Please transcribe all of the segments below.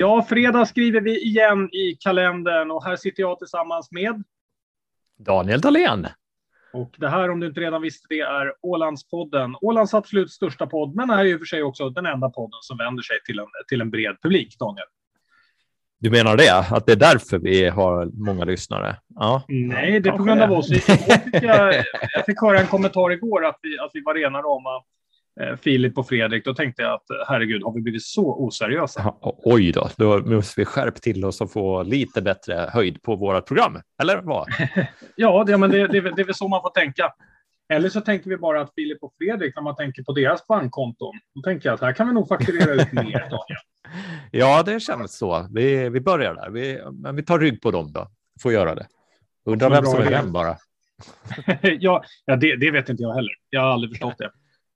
Ja, fredag skriver vi igen i kalendern och här sitter jag tillsammans med Daniel Dahlén. Och det här, om du inte redan visste det, är Ålandspodden. Ålands absolut största podd, men är och för sig också den enda podden som vänder sig till en, till en bred publik, Daniel. Du menar det? Att det är därför vi har många lyssnare? Ja. Nej, det är på grund av oss. Jag, jag fick höra en kommentar igår att vi, att vi var rena rama Filip och Fredrik, då tänkte jag att herregud, har vi blivit så oseriösa? oj då, då måste vi skärpa till oss och få lite bättre höjd på våra program, eller vad? ja, det, men det, det, det är väl så man får tänka. Eller så tänker vi bara att Filip och Fredrik, när man tänker på deras bankkonton, då tänker jag att här kan vi nog fakturera ut mer, Daniel. Ja, det känns så. Vi, vi börjar där. Vi, men vi tar rygg på dem då. Får göra det. Undrar vem som är vem bara. ja, ja det, det, vet inte jag heller. Jag har aldrig förstått det.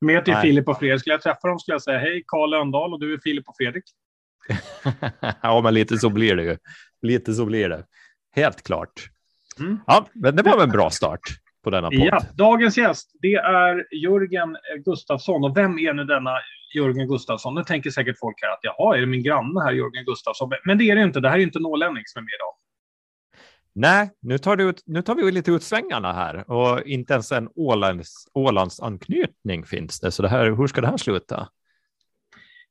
Mer till Nej. Filip och Fredrik. Skulle jag träffa dem skulle jag säga hej, Karl Lönndahl och du är Filip och Fredrik. ja, men lite så blir det ju. Lite så blir det. Helt klart. Mm. Ja, men det var väl en bra start på denna podd. Ja, dagens gäst, det är Jörgen Gustafsson. Och vem är nu denna Jörgen Gustafsson? Nu tänker säkert folk här att jaha, är det min granne här, Jörgen Gustafsson? Men det är det inte. Det här är inte en ålänning som är med idag. Nej, nu tar, ut, nu tar vi lite ut svängarna här och inte ens en Ålands, Ålands anknytning finns det. Så det här, hur ska det här sluta?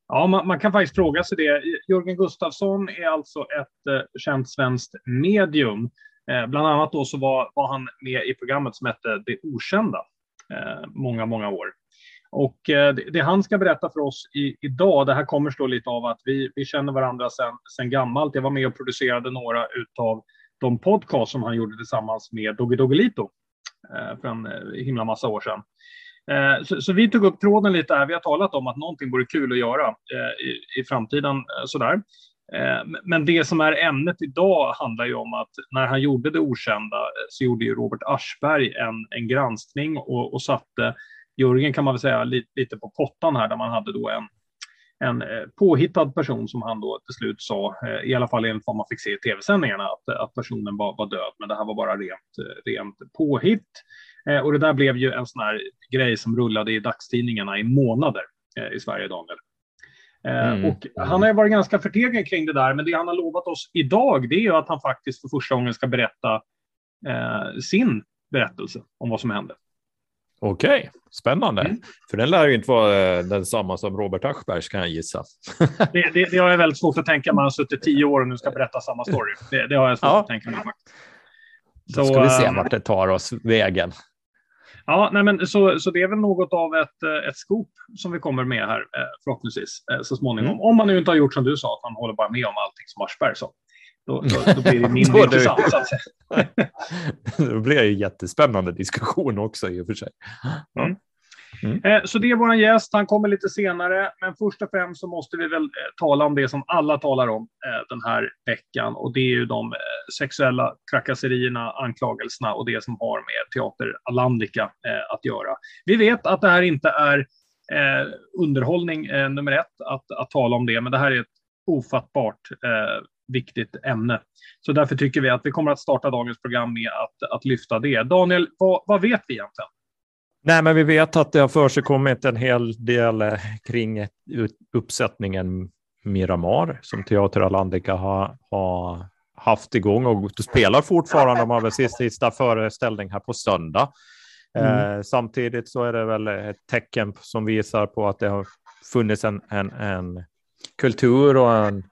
Ja, man, man, kan faktiskt fråga sig det. Jörgen Gustafsson är alltså ett eh, känt svenskt medium. Eh, bland annat då så var, var, han med i programmet som hette Det Okända eh, många, många år. Och eh, det, det, han ska berätta för oss i, idag, det här kommer stå lite av att vi, vi känner varandra sedan sen gammalt. Jag var med och producerade några utav de podcast som han gjorde tillsammans med Dogge Doggelito eh, för en eh, himla massa år sedan. Eh, så, så, vi tog upp tråden lite här. Vi har talat om att någonting vore kul att göra i, i framtiden sådär. Men det som är ämnet idag handlar ju om att när han gjorde det okända så gjorde ju Robert Aschberg en, en granskning och, och satte Jörgen kan man väl säga lite, lite på pottan här där man hade då en, en eh, påhittad person som han då till slut sa, eh, i alla fall enligt vad man fick se i tv-sändningarna, att, att personen var, var död. Men det här var bara rent, eh, rent påhitt. Och det där blev ju en sån här grej som rullade i dagstidningarna i månader i Sverige, Daniel. Mm. Och han har varit ganska förtegen kring det där, men det han har lovat oss idag, det är ju att han faktiskt för första gången ska berätta eh, sin berättelse om vad som hände. Okej, okay. spännande. Mm. För den lär ju inte vara eh, densamma som Robert Aschbergs kan jag gissa. det, det, det har jag väldigt svårt att tänka mig. Han har suttit tio år och nu ska berätta samma story. Det, det har jag svårt ja. att tänka mig. Så, Då ska vi se ehm, vart det tar oss vägen. Ja, nej men så, så det är väl något av ett, eh, ett scoop som vi kommer med här eh, förhoppningsvis så småningom. Mm. Om man nu inte har gjort som du sa, att man håller bara med om allting som Aschberg sa. Då, då, då blir det mindre intressant. Så att säga. då blir det en jättespännande diskussion också i och för sig. Mm. Mm. Eh, så det är vår gäst. Han kommer lite senare, men först och främst så måste vi väl eh, tala om det som alla talar om eh, den här veckan och det är ju de sexuella trakasserierna, anklagelserna och det som har med Teater Alandica att göra. Vi vet att det här inte är underhållning nummer ett att, att tala om det, men det här är ett ofattbart viktigt ämne. Så därför tycker vi att vi kommer att starta dagens program med att, att lyfta det. Daniel, vad, vad vet vi egentligen? Nej, men vi vet att det har försigkommit en hel del eh, kring uppsättningen Miramar som Teater Alandica har, har haft igång och spelar fortfarande. De har väl sin sista föreställning här på söndag. Mm. Eh, samtidigt så är det väl ett tecken som visar på att det har funnits en, en, en kultur och en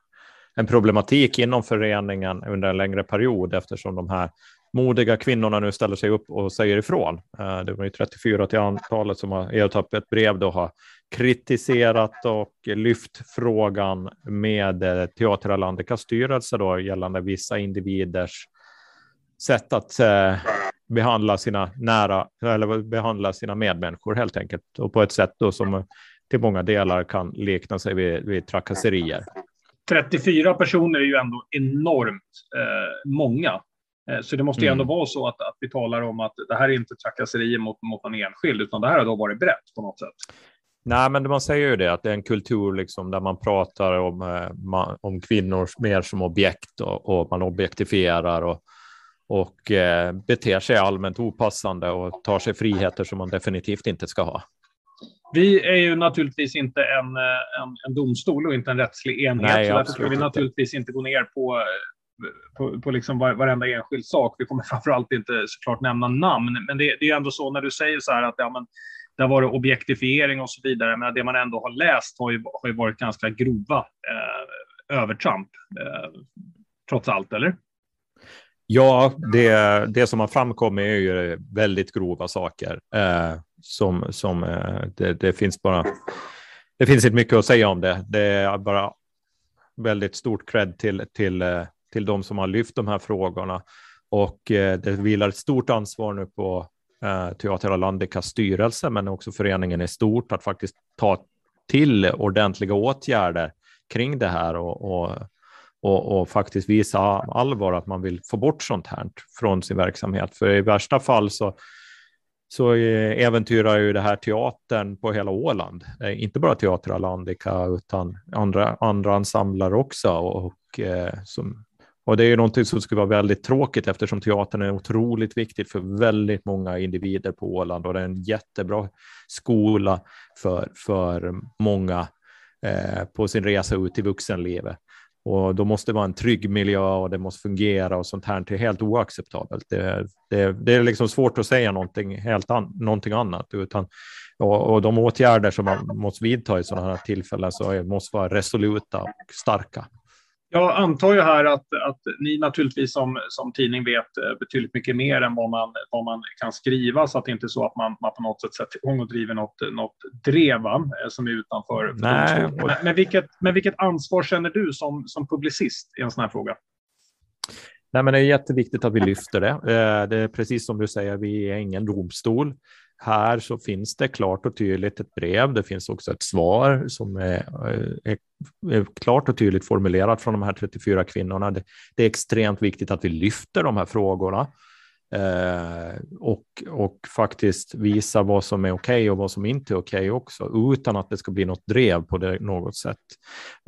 en problematik inom föreningen under en längre period eftersom de här modiga kvinnorna nu ställer sig upp och säger ifrån. Eh, det var ju 34 till antalet som har ertappat ett brev då har kritiserat och lyft frågan med eh, styrelse då gällande vissa individers sätt att eh, behandla sina nära eller behandla sina medmänniskor helt enkelt och på ett sätt då som till många delar kan likna sig vid, vid trakasserier. 34 personer är ju ändå enormt eh, många. Eh, så det måste ju ändå mm. vara så att, att vi talar om att det här är inte trakasserier mot, mot en enskild, utan det här har då varit brett på något sätt. Nej, men man säger ju det, att det är en kultur liksom där man pratar om, eh, om kvinnor mer som objekt och, och man objektifierar och, och eh, beter sig allmänt opassande och tar sig friheter som man definitivt inte ska ha. Vi är ju naturligtvis inte en, en, en domstol och inte en rättslig enhet, Nej, så därför ska vi naturligtvis inte gå ner på på, på liksom varenda enskild sak. Vi kommer framförallt inte såklart nämna namn, men det, det är ändå så när du säger så här att ja, men, det har varit objektifiering och så vidare, men det man ändå har läst har ju, har ju varit ganska grova eh, övertramp, eh, trots allt, eller? Ja, det, det som har framkommit är ju väldigt grova saker eh, som, som eh, det, det, finns bara. Det finns inte mycket att säga om det. Det är bara väldigt stort cred till, till, eh, till de som har lyft de här frågorna och eh, det vilar ett stort ansvar nu på Teater Alandikas styrelse, men också föreningen i stort att faktiskt ta till ordentliga åtgärder kring det här och, och och, och, faktiskt visa allvar att man vill få bort sånt här från sin verksamhet. För i värsta fall så, så eh, äventyrar ju det här teatern på hela Åland. Eh, inte bara Teater Alandica utan andra, andra ensembler också. Och, eh, som, och det är ju någonting som skulle vara väldigt tråkigt eftersom teatern är otroligt viktigt för väldigt många individer på Åland och det är en jättebra skola för, för många eh, på sin resa ut i vuxenlivet. Och då måste det vara en trygg miljö och det måste fungera och sånt här. Det är helt oacceptabelt. Det, det, det är liksom svårt att säga någonting, helt an, någonting annat. Utan, och, och, de åtgärder som man måste vidta i sådana här tillfällen så måste vara resoluta och starka. Jag antar ju här att, att ni naturligtvis som, som tidning vet eh, betydligt mycket mer än vad man, vad man kan skriva så att det inte är så att man, man på något sätt sätter igång och driver något, något drev eh, som är utanför. Nej. Men, men, vilket, men vilket ansvar känner du som, som publicist i en sån här fråga? Nej, men det är jätteviktigt att vi lyfter det. Eh, det är precis som du säger, vi är ingen domstol. Här så finns det klart och tydligt ett brev. Det finns också ett svar som är, är, är klart och tydligt formulerat från de här 34 kvinnorna. Det, det är extremt viktigt att vi lyfter de här frågorna eh, och, och faktiskt visar vad som är okej okay och vad som inte är okej okay också, utan att det ska bli något drev på det något sätt.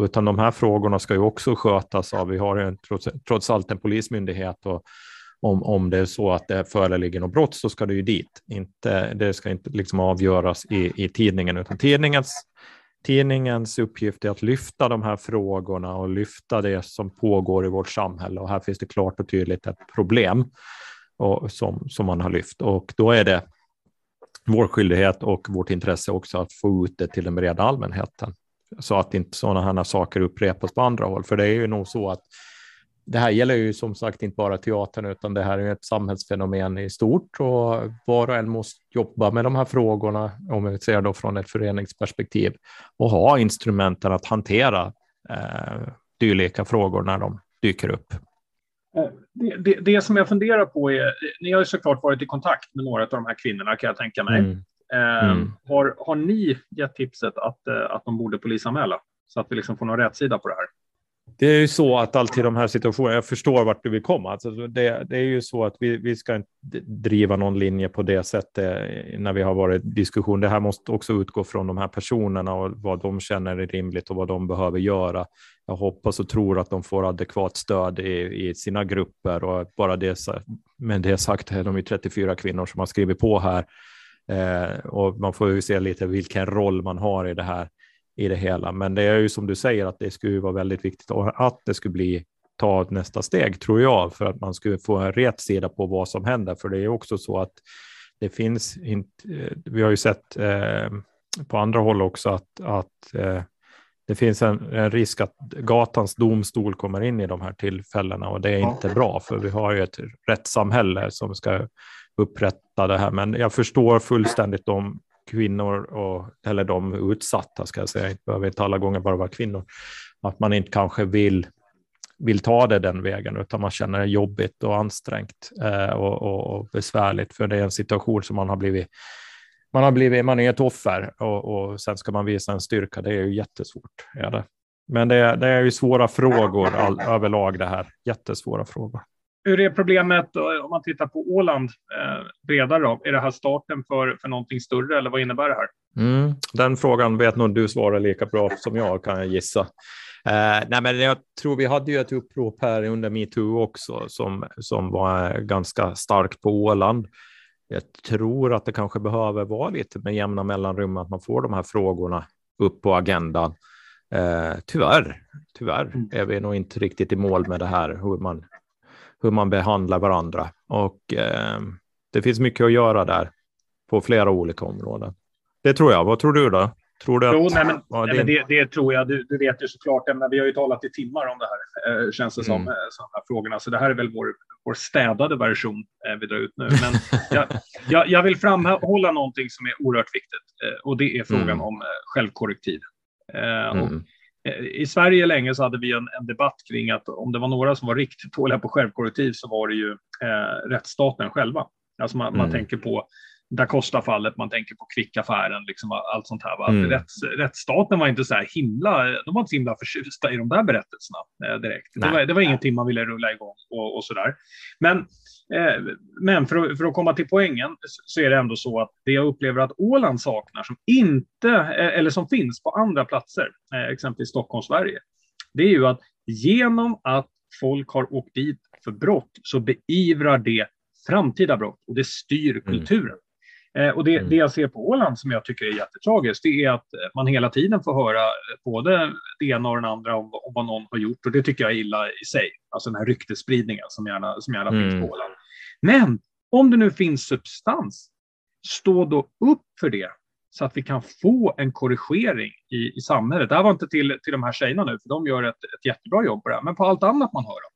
Utan de här frågorna ska ju också skötas av, vi har en, trots, trots allt en polismyndighet och om, om det är så att det föreligger något brott så ska det ju dit. Inte, det ska inte liksom avgöras i, i tidningen, utan tidningens, tidningens uppgift är att lyfta de här frågorna och lyfta det som pågår i vårt samhälle. Och här finns det klart och tydligt ett problem och, som, som man har lyft. Och då är det vår skyldighet och vårt intresse också att få ut det till den breda allmänheten så att inte sådana här saker upprepas på andra håll. För det är ju nog så att det här gäller ju som sagt inte bara teatern, utan det här är ett samhällsfenomen i stort och var och en måste jobba med de här frågorna, om vi ser då från ett föreningsperspektiv, och ha instrumenten att hantera eh, dylika frågor när de dyker upp. Eh, det, det, det, som jag funderar på är, ni har ju såklart varit i kontakt med några av de här kvinnorna kan jag tänka mig. Mm. Eh, mm. Har, har ni gett tipset att, eh, att de borde polisanmäla så att vi liksom får någon rätsida på det här? Det är ju så att alltid de här situationerna, jag förstår vart du vill komma, alltså det, det, är ju så att vi, vi ska inte driva någon linje på det sättet eh, när vi har varit i diskussion. Det här måste också utgå från de här personerna och vad de känner är rimligt och vad de behöver göra. Jag hoppas och tror att de får adekvat stöd i, i sina grupper och bara det, med det sagt eh, är de ju 34 kvinnor som har skrivit på här eh, och man får ju se lite vilken roll man har i det här i det hela. Men det är ju som du säger att det skulle vara väldigt viktigt att det skulle bli ta nästa steg tror jag för att man skulle få en rätt sida på vad som händer. För det är också så att det finns inte. Vi har ju sett eh, på andra håll också att, att eh, det finns en, en, risk att gatans domstol kommer in i de här tillfällena och det är inte bra för vi har ju ett rättssamhälle som ska upprätta det här. Men jag förstår fullständigt de kvinnor, och, eller de utsatta ska jag säga, det behöver inte alla gånger bara vara kvinnor, att man inte kanske vill, vill ta det den vägen, utan man känner det jobbigt och ansträngt eh, och, och, och, besvärligt, för det är en situation som man har blivit man har blivit, man är ett offer och, och sen ska man visa en styrka. Det är ju jättesvårt. Är det. Men det, det är ju svåra frågor all, överlag det här. Jättesvåra frågor. Hur är problemet om man tittar på Åland eh, bredare? Då? Är det här starten för, för någonting större eller vad innebär det här? Mm, den frågan vet nog du svarar lika bra som jag kan jag gissa. Eh, nej, men jag tror vi hade ju ett upprop här under metoo också som, som var ganska starkt på Åland. jag tror att det kanske behöver vara lite med jämna mellanrum att man får de här frågorna upp på agendan. Eh, tyvärr, tyvärr mm. är vi nog inte riktigt i mål med det här, hur man, hur man behandlar varandra. Och eh, det finns mycket att göra där på flera olika områden. Det tror jag. Vad tror du då? Tror du att, jo, nej, men, ja, nej, men det, det, tror jag. Du, du vet ju såklart, men vi har ju talat i timmar om det här, eh, känns det som, mm. eh, de här frågorna. Så det här är väl vår, vår städade version eh, vi drar ut nu. Men jag, jag, jag, vill framhålla någonting som är oerhört viktigt eh, och det är frågan mm. om eh, självkorrektiv. Eh, mm. I Sverige länge så hade vi en, en, debatt kring att om det var några som var riktigt dåliga på självkorrektiv så var det ju eh, rättsstaten själva. Alltså man, man mm. tänker på da Costa-fallet, man tänker på kvickaffären, liksom allt sånt här. Mm. Rätts, rättsstaten var inte så här himla, de var inte så himla förtjusta i de där berättelserna eh, direkt. Det var, det var, ingenting man ville rulla igång och, och så där. Men, eh, men för, att, för att komma till poängen så är det ändå så att det jag upplever att Åland saknar, som inte, eh, eller som finns på andra platser, eh, exempelvis Stockholm, Sverige, det är ju att genom att folk har åkt dit för brott så beivrar det framtida brott och det styr mm. kulturen. Eh, och det, mm. det, jag ser på Åland som jag tycker är jättetragiskt, det är att man hela tiden får höra både det ena och det andra om, om vad någon har gjort. Och det tycker jag är illa i sig, alltså den här ryktesspridningen som gärna, som gärna mm. finns på Åland. Men om det nu finns substans, stå då upp för det så att vi kan få en korrigering i, i samhället. Det här var inte till, till de här tjejerna nu, för de gör ett, ett jättebra jobb på det här, men på allt annat man hör om.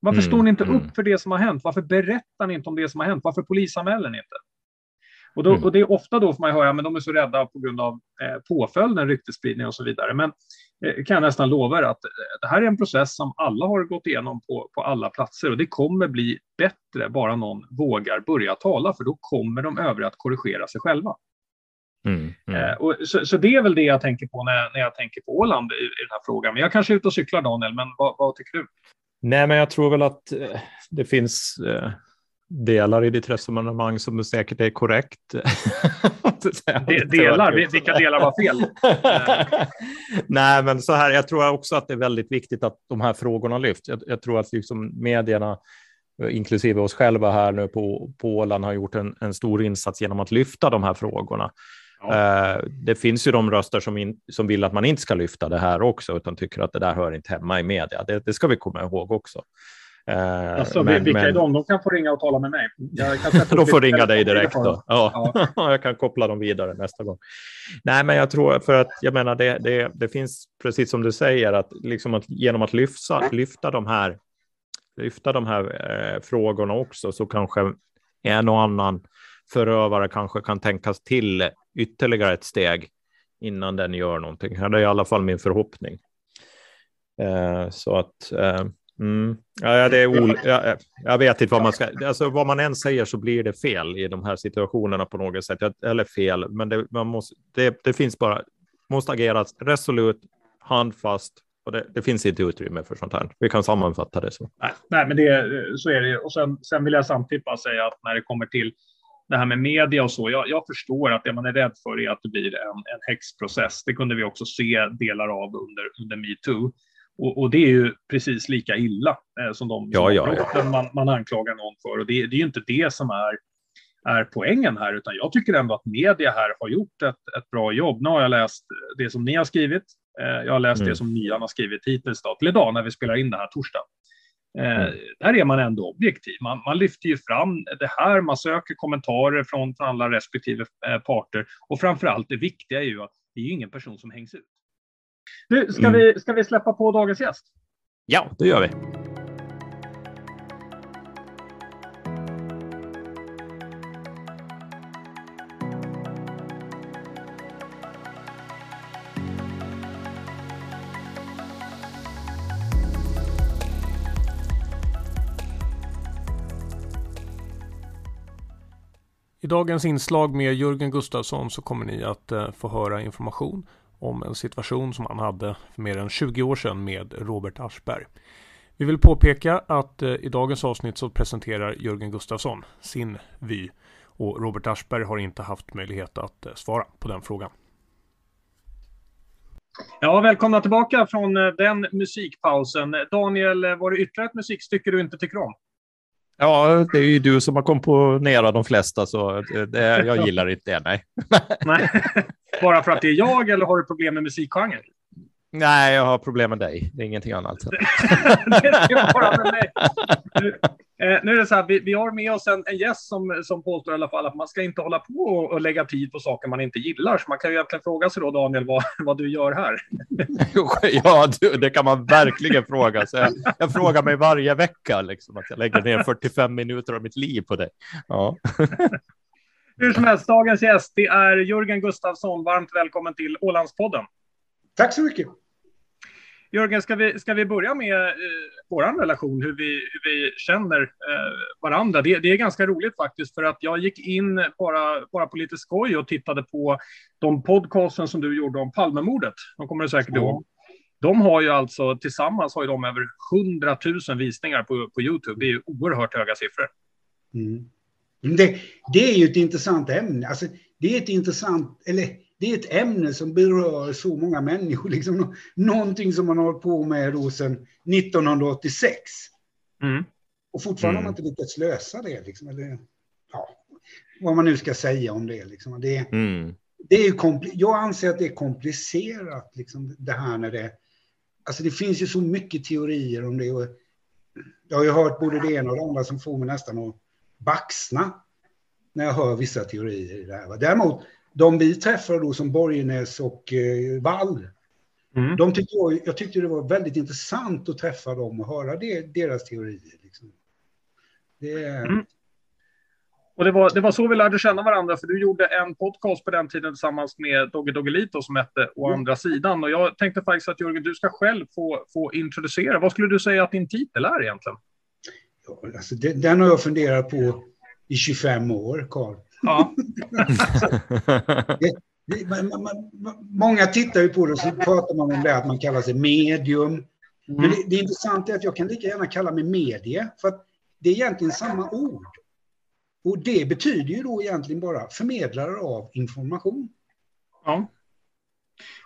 Varför mm, står ni inte mm. upp för det som har hänt? Varför berättar ni inte om det som har hänt? Varför polisanmäler ni inte? Och, då, mm. och det är ofta då får man höra, men de är så rädda på grund av eh, påföljden, ryktesspridning och så vidare. Men eh, kan jag nästan lova er att eh, det här är en process som alla har gått igenom på, på alla platser och det kommer bli bättre bara någon vågar börja tala, för då kommer de övriga att korrigera sig själva. Mm, mm. Eh, och så, så, det är väl det jag tänker på när, när jag tänker på Åland i, i den här frågan. Men jag kanske är ute och cyklar, Daniel, men vad, vad tycker du? Nej, men jag tror väl att eh, det finns delar i ditt resonemang som säkert är korrekt. De, delar? Vilka delar var fel? Nej, men så här, jag tror också att det är väldigt viktigt att de här frågorna lyfts. Jag, jag tror att liksom medierna, inklusive oss själva här nu på, på Åland, har gjort en, en stor insats genom att lyfta de här frågorna. Ja. Uh, det finns ju de röster som, in, som vill att man inte ska lyfta det här också, utan tycker att det där hör inte hemma i media. Det, det ska vi komma ihåg också. Uh, alltså, men, vilka men... är de? De kan få ringa och tala med mig. de får ringa dig direkt då. Ja. ja. jag kan koppla dem vidare nästa gång. Nej, men jag tror för att jag menar det, det, det finns precis som du säger att, liksom att genom att lyfta, lyfta de här, lyfta de här eh, frågorna också så kanske en och annan förövare kanske kan tänkas till ytterligare ett steg innan den gör någonting. Det är i alla fall min förhoppning. Eh, så att eh, mm, ja, det är ol jag, jag vet inte vad man ska, alltså vad man än säger så blir det fel i de här situationerna på något sätt, eller fel, men det, man måste, det, det finns bara, måste ageras resolut, handfast och det, det, finns inte utrymme för sånt här. Vi kan sammanfatta det så. Nej, nej men det, så är det. Och sen, sen vill jag samtidigt bara säga att när det kommer till det här med media och så. Jag, jag, förstår att det man är rädd för är att det blir en, en häxprocess. Det kunde vi också se delar av under, under metoo. Och, och, det är ju precis lika illa eh, som de ja, ja, ja. Man, man anklagar någon för. Och det, det är ju inte det som är, är poängen här, utan jag tycker ändå att media här har gjort ett, ett bra jobb. Nu har jag läst det som ni har skrivit. Eh, jag har läst mm. det som Nian har skrivit hittills då, till idag när vi spelar in det här torsdag. Eh, mm. där är man ändå objektiv. Man, man, lyfter ju fram det här, man söker kommentarer från, från alla respektive eh, parter och framför allt det viktiga är ju att det är ingen person som hängs ut. Du, ska, mm. vi, ska vi släppa på dagens gäst? Ja, det gör vi. I dagens inslag med Jörgen Gustafsson så kommer ni att eh, få höra information om en situation som han hade för mer än 20 år sedan med Robert Aschberg. Vi vill påpeka att eh, i dagens avsnitt så presenterar Jörgen Gustafsson sin vy och Robert Aschberg har inte haft möjlighet att eh, svara på den frågan. Ja, välkomna tillbaka från eh, den musikpausen. Daniel, var det ytterligare ett musikstycke du inte tycker om? Ja, det är ju du som har komponerat de flesta, så det, jag gillar inte det, nej. nej. Bara för att det är jag, eller har du problem med musikgenren? Nej, jag har problem med dig. Det är ingenting annat. det är bara med mig. Nu, eh, nu är det så här, vi, vi har med oss en, en gäst som, som påstår i alla fall att man ska inte hålla på och, och lägga tid på saker man inte gillar. Så man kan ju egentligen fråga sig då, Daniel, vad, vad du gör här. ja, du, det kan man verkligen fråga sig. Jag, jag, frågar mig varje vecka liksom, att jag lägger ner 45 minuter av mitt liv på det. Ja. Hur som helst, dagens gäst det är Jörgen Gustafsson. Varmt välkommen till Ålandspodden. Tack så mycket. Jörgen, ska vi, ska vi börja med eh, vår relation, hur vi, hur vi känner eh, varandra? Det, det, är ganska roligt faktiskt, för att jag gick in bara, bara på lite skoj och tittade på de podcasten som du gjorde om Palmemordet. De kommer du säkert ihåg. De har ju alltså tillsammans har de över 100 000 visningar på, på Youtube. Det är ju oerhört höga siffror. Mm. Det, det är ju ett intressant ämne. Alltså, det är ett intressant, eller det är ett ämne som berör så många människor. Liksom, någonting som man har hållit på med då sedan 1986. Mm. Och fortfarande mm. har man inte lyckats lösa det. Liksom, eller, ja, vad man nu ska säga om det. Liksom. det, mm. det är jag anser att det är komplicerat, liksom, det här när det... Alltså det finns ju så mycket teorier om det. Och jag har ju hört både det ena och det andra som får mig nästan att baxna när jag hör vissa teorier i det här. Däremot de vi träffade då som Borgenäs och eh, Wall, mm. de tyckte jag, jag tyckte det var väldigt intressant att träffa dem och höra det, deras teorier. Liksom. Det, mm. Och det var, det var så vi lärde känna varandra, för du gjorde en podcast på den tiden tillsammans med Dogge Doggelito som hette Å mm. andra sidan. Och jag tänkte faktiskt att Jörgen, du ska själv få, få introducera. Vad skulle du säga att din titel är egentligen? Ja, alltså det, den har jag funderat på i 25 år, Karl. Ja. det, man, man, många tittar ju på det och så pratar man om det att man kallar sig medium. Mm. Men det, det intressanta är att jag kan lika gärna kalla mig medie, för att det är egentligen samma ord. Och det betyder ju då egentligen bara förmedlare av information. Ja.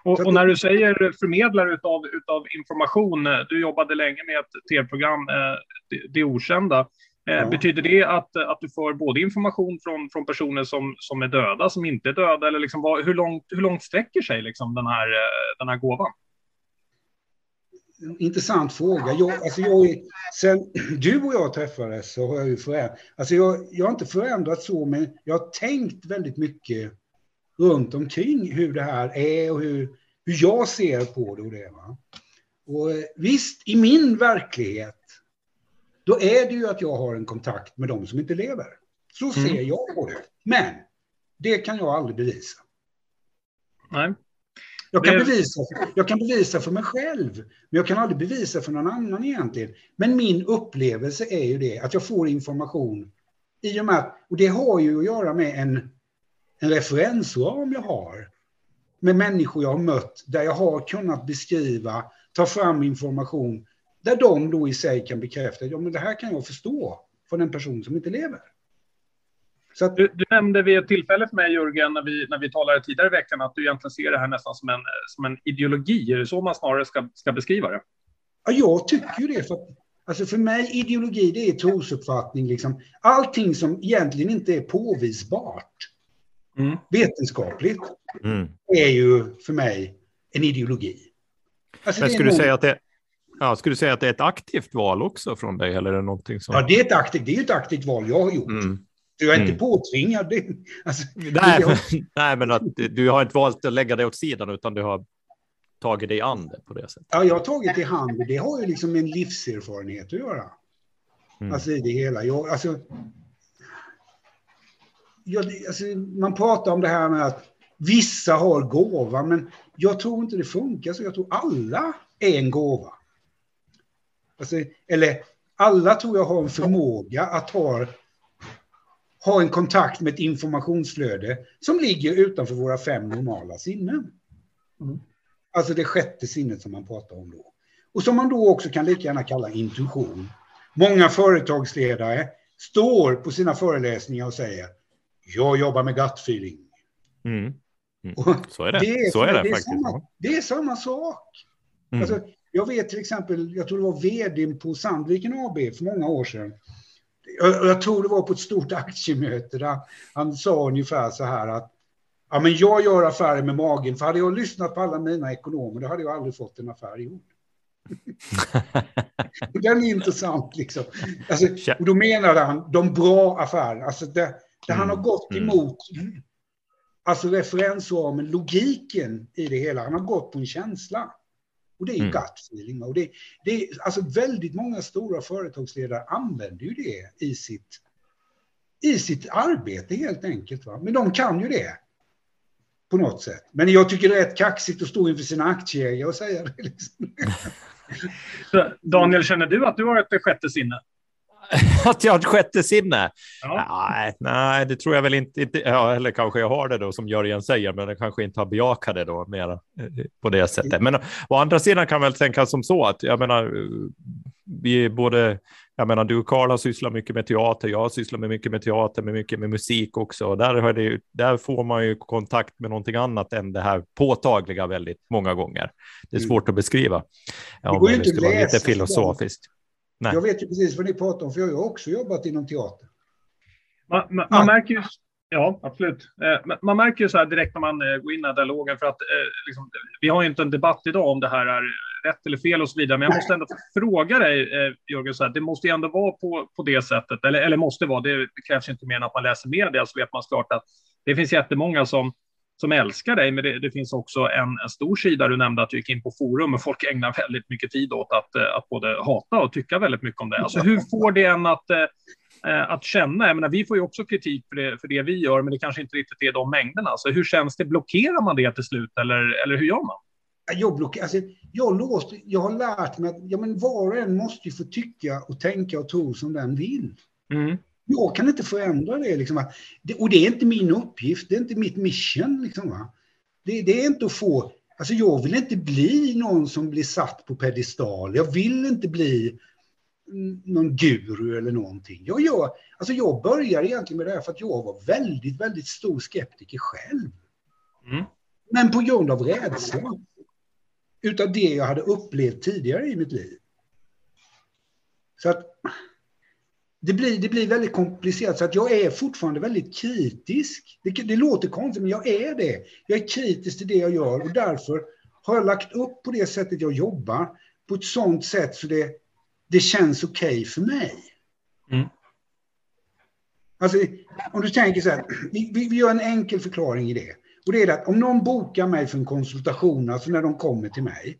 Och, och, när du säger förmedlare utav, utav information, du jobbade länge med ett tv-program, eh, det, det okända. Eh, ja. Betyder det att, att du får både information från, från personer som, som är döda, som inte är döda, eller liksom vad, hur, långt, hur långt sträcker sig liksom den, här, eh, den här gåvan? Intressant fråga. Jag, alltså jag, sen du och jag träffades så har jag ju förändrat. Alltså jag, jag har inte förändrat så, men jag har tänkt väldigt mycket runt omkring hur det här är och hur, hur jag ser på det. Och det va? Och eh, visst, i min verklighet då är det ju att jag har en kontakt med de som inte lever. Så ser mm. jag på det. Men det kan jag aldrig bevisa. Nej. Jag kan, bevisa, jag kan bevisa för mig själv, men jag kan aldrig bevisa för någon annan egentligen. Men min upplevelse är ju det, att jag får information i och med att, och det har ju att göra med en, en referensram jag har, med människor jag har mött, där jag har kunnat beskriva, ta fram information där de då i sig kan bekräfta att ja, det här kan jag förstå från en person som inte lever. Att... Du, du, nämnde vid ett tillfälle för mig, Jörgen, när vi, när vi talade tidigare i veckan, att du egentligen ser det här nästan som en, som en ideologi. Är det så man snarare ska, ska beskriva det? Ja, jag tycker ju det. För, alltså för mig, ideologi, det är trosuppfattning. Liksom. Allting som egentligen inte är påvisbart mm. vetenskapligt mm. är ju för mig en ideologi. Alltså, Men skulle du säga att det, Ja, skulle du säga att det är ett aktivt val också från dig? Eller är det någonting som... Ja, det är ett aktivt, det är ett aktivt val jag har gjort. Mm. Jag är mm. inte påtvingad. Det, alltså, nej, jag... nej, men att du har inte valt att lägga det åt sidan, utan du har tagit dig an det på det sättet. Ja, jag har tagit det i hand. Det har ju liksom en livserfarenhet att göra. Mm. Alltså i det hela. Jag, alltså, jag, alltså, man pratar om det här med att vissa har gåva, men jag tror inte det funkar så. Jag tror alla är en gåva. Alltså, eller alla tror jag har en förmåga att ha, ha en kontakt med ett informationsflöde som ligger utanför våra fem normala sinnen. Mm. Alltså det sjätte sinnet som man pratar om då. Och som man då också kan lika gärna kalla intuition. Många företagsledare står på sina föreläsningar och säger jag jobbar med gut feeling. Mm. Mm. Så är det. det är, så är det, det är faktiskt. Samma, det är samma sak. Mm. Alltså, jag vet till exempel, jag tror det var vd på Sandviken AB för många år sedan. jag, jag tror det var på ett stort aktiemöte där han sa ungefär så här att ja, men jag gör affärer med magen, för hade jag lyssnat på alla mina ekonomer, då hade jag aldrig fått en affär gjord. Den är intressant liksom. Alltså, och då menade han de bra affärerna, alltså det, det han har mm, gått mm. emot, alltså referensramen, logiken i det hela, han har gått på en känsla. Och det är mm. gut feeling. Och det, det är, alltså väldigt många stora företagsledare använder ju det i sitt, i sitt arbete helt enkelt. Va? Men de kan ju det på något sätt. Men jag tycker det är rätt kaxigt att stå inför sina aktieägare och säga det. Liksom. Daniel, känner du att du har ett sjätte sinne? att jag har ett sjätte sinne? Ja. Nej, nej, det tror jag väl inte. Ja, eller kanske jag har det då som Jörgen säger, men jag kanske inte har bejakat det då mer eh, på det sättet. Men å andra sidan kan väl tänka som så att jag menar, vi är både jag menar, du Karl har sysslat mycket med teater, jag har sysslat med mycket med teater, med mycket med musik också. Och där, det, där får man ju kontakt med någonting annat än det här påtagliga väldigt många gånger. Det är mm. svårt att beskriva. Det går ju inte att läsa. Lite filosofiskt. Nej. Jag vet ju precis vad ni pratar om, för jag har också jobbat inom teater. Man, man, man märker ju, ja absolut, eh, man märker ju så här direkt när man eh, går in i den här dialogen, för att eh, liksom, vi har ju inte en debatt idag om det här är rätt eller fel och så vidare, men jag måste ändå fråga dig, Jörgen, så här, det måste ju ändå vara på, på det sättet, eller, eller måste vara, det, krävs inte mer än att man läser media, så vet man såklart att det finns jättemånga som som älskar dig, men det, det finns också en, en, stor sida du nämnde att du gick in på forum och folk ägnar väldigt mycket tid åt att, eh, att både hata och tycka väldigt mycket om det. Alltså, hur får det en att, eh, att känna? Jag menar, vi får ju också kritik för det, för det vi gör, men det kanske inte riktigt är de mängderna. Alltså, hur känns det? Blockerar man det till slut eller, eller hur gör man? Jag, blockerar, alltså, jag, låst, jag har lärt mig att ja, men var och en måste få tycka och tänka och tro som den vill. Mm. Jag kan inte förändra det. Liksom, och det är inte min uppgift, det är inte mitt mission. Liksom, det, det, är inte att få... Alltså jag vill inte bli någon som blir satt på pedestal. Jag vill inte bli någon guru eller någonting. Jag, gör, alltså jag började egentligen med det här för att jag var väldigt, väldigt stor skeptiker själv. Mm. Men på grund av rädsla. Utav det jag hade upplevt tidigare i mitt liv. Så att det blir, det blir väldigt komplicerat, så att jag är fortfarande väldigt kritisk. Det, det låter konstigt, men jag är det. Jag är kritisk till det jag gör och därför har jag lagt upp på det sättet jag jobbar på ett sånt sätt så det, det känns okej okay för mig. Mm. Alltså, om du tänker så här, vi, vi, gör en enkel förklaring i det. Och det är att om någon bokar mig för en konsultation, alltså när de kommer till mig,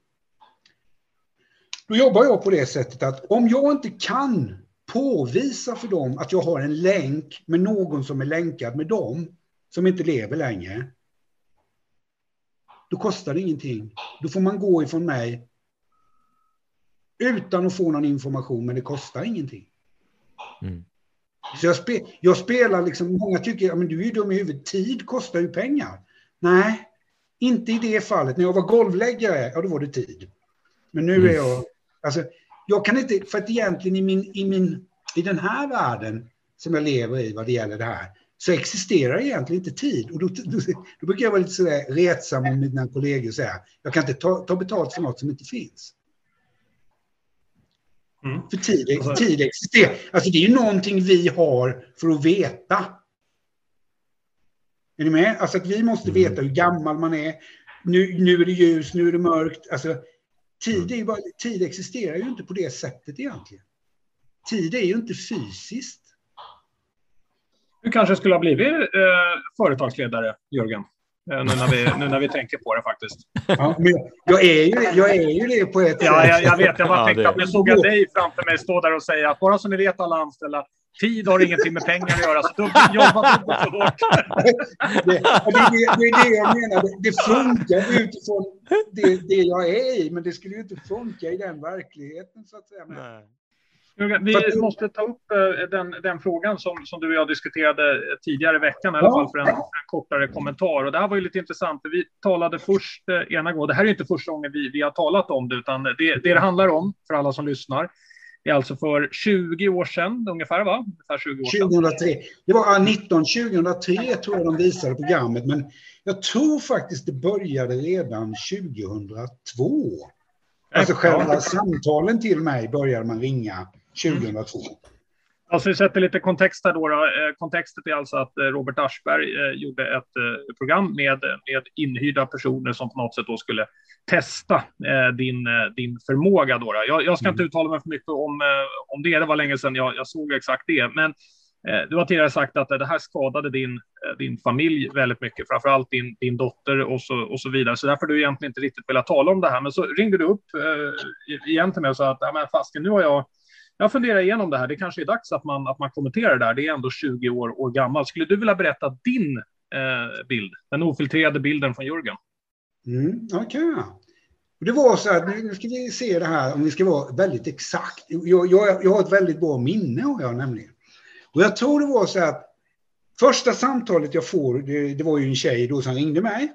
då jobbar jag på det sättet att om jag inte kan påvisa för dem att jag har en länk med någon som är länkad med dem, som inte lever längre, då kostar det ingenting. Då får man gå ifrån mig utan att få någon information, men det kostar ingenting. Mm. Så jag, spe, jag, spelar liksom, många tycker, att du är ju dum i huvudet, tid kostar ju pengar. Nej, inte i det fallet. När jag var golvläggare, ja då var det tid. Men nu är mm. jag, alltså jag kan inte, för att egentligen i, min, i, min, i den här världen som jag lever i vad det gäller det här, så existerar egentligen inte tid. Och då, då, då brukar jag vara lite sådär retsam med mina kollegor och säga, jag kan inte ta, ta betalt för något som inte finns. Mm. För tid, tid existerar. Alltså det är ju någonting vi har för att veta. Är ni med? Alltså att vi måste mm. veta hur gammal man är. Nu, nu är det ljus, nu är det mörkt. Alltså, Tid, är bara, tid existerar ju inte på det sättet egentligen. Tid är ju inte fysiskt. Du kanske skulle ha blivit eh, företagsledare, Jörgen? Eh, nu när, vi, nu när vi tänker på det faktiskt. Ja, jag, är ju, jag är ju det på ett ja, sätt. Ja, jag vet. Jag bara ja, tänkte att jag såg dig framför mig stå där och säga att bara så ni vet alla anställda, Tid har ingenting med pengar att göra, så de jobbar dubbelt så hårt. Det, det, det, är det jag menar. Det funkar utifrån det, det jag är i, men det skulle ju inte funka i den verkligheten. Så att säga. Vi måste ta upp eh, den, den, frågan som, som du och jag diskuterade tidigare i veckan, i alla fall för en, för en kortare kommentar. Och det här var ju lite intressant, för vi talade först eh, ena gången, det här är inte första gången vi, vi har talat om det, utan det, det det handlar om, för alla som lyssnar, det är alltså för 20 år sedan ungefär, va? Ungefär 20 år sedan. 2003. Det var 19, 2003 tror jag de visade programmet, men jag tror faktiskt det började redan 2002. Alltså själva samtalen till mig började man ringa 2002. Alltså vi sätter lite kontext här då. då. Eh, kontextet är alltså att eh, Robert Aschberg eh, gjorde ett program med, med inhyrda personer som på något sätt då skulle testa din, din förmåga. Då, då. Jag, jag, ska inte mm. uttala mig för mycket om, om det. Det var länge sedan jag, jag såg exakt det. Men du har tidigare sagt att det här skadade din, din familj väldigt mycket, framför allt din, din dotter och så, och så vidare. Så därför har du egentligen inte riktigt velat tala om det här. Men så ringde du upp eh, igen till mig och sa att ja, men fasken, nu har jag jag funderar igenom det här. Det kanske är dags att man, att man kommenterar det där. Det är ändå 20 år, år gammalt. Skulle du vilja berätta din eh, bild? Den ofiltrerade bilden från Jörgen. Mm, Okej. Okay. Det var så här, nu ska vi se det här om vi ska vara väldigt exakt. Jag, jag, jag har ett väldigt bra minne har jag nämligen. Och jag tror det var så här att första samtalet jag får, det, det var ju en tjej då som ringde mig.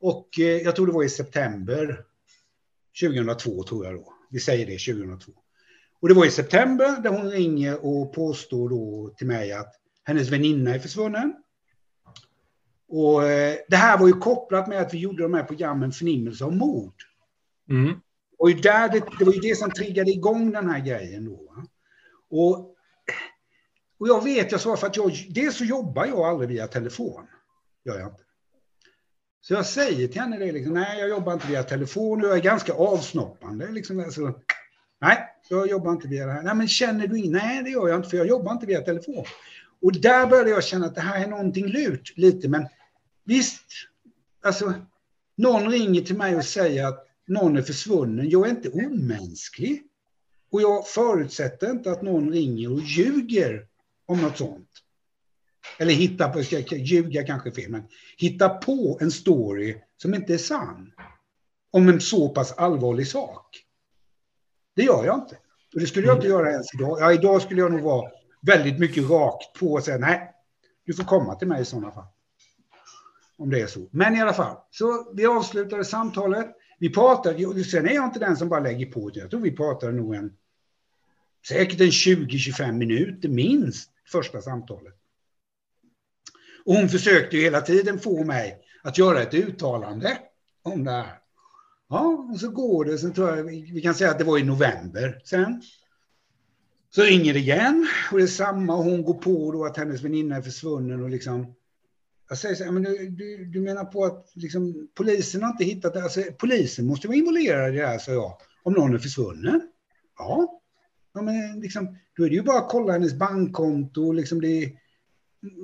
Och eh, jag tror det var i september 2002 tror jag då. Vi säger det 2002. Och det var i september där hon ringer och påstår då till mig att hennes väninna är försvunnen. Och eh, det här var ju kopplat med att vi gjorde de här programmen Förnimmelse av mord. Mm. Och där det, det var ju det som triggade igång den här grejen då. Och, och jag vet, jag sa för att jag, dels så jobbar jag aldrig via telefon. Gör jag inte. Så jag säger till henne det, liksom, nej jag jobbar inte via telefon och jag är ganska avsnoppande. Liksom, alltså, Nej, jag jobbar inte via det här. Nej, men känner du in? Nej, det gör jag inte, för jag jobbar inte via telefon. Och där började jag känna att det här är någonting lurt lite, men visst, alltså, någon ringer till mig och säger att någon är försvunnen. Jag är inte omänsklig. Och jag förutsätter inte att någon ringer och ljuger om något sånt. Eller hittar på, ska ljuga kanske fel, men hitta på en story som inte är sann. Om en så pass allvarlig sak. Det gör jag inte. Och det skulle jag inte göra ens idag. Ja, idag skulle jag nog vara väldigt mycket rakt på och säga nej, du får komma till mig i sådana fall. Om det är så. Men i alla fall, så vi avslutade samtalet. Vi pratade, sen är jag inte den som bara lägger på. Jag tror vi pratade nog en, säkert en 20-25 minuter minst, första samtalet. Och hon försökte ju hela tiden få mig att göra ett uttalande om det här. Ja, och så går det. Sen tror jag, vi kan säga att det var i november sen. Så ringer det igen och det är samma. Och hon går på då att hennes väninna är försvunnen och liksom. Jag säger så här, men du, du, du menar på att liksom, polisen har inte hittat det? Alltså, polisen måste vara involverad i det här, sa jag. Om någon är försvunnen? Ja. ja men liksom, då är det ju bara att kolla hennes bankkonto. Liksom det,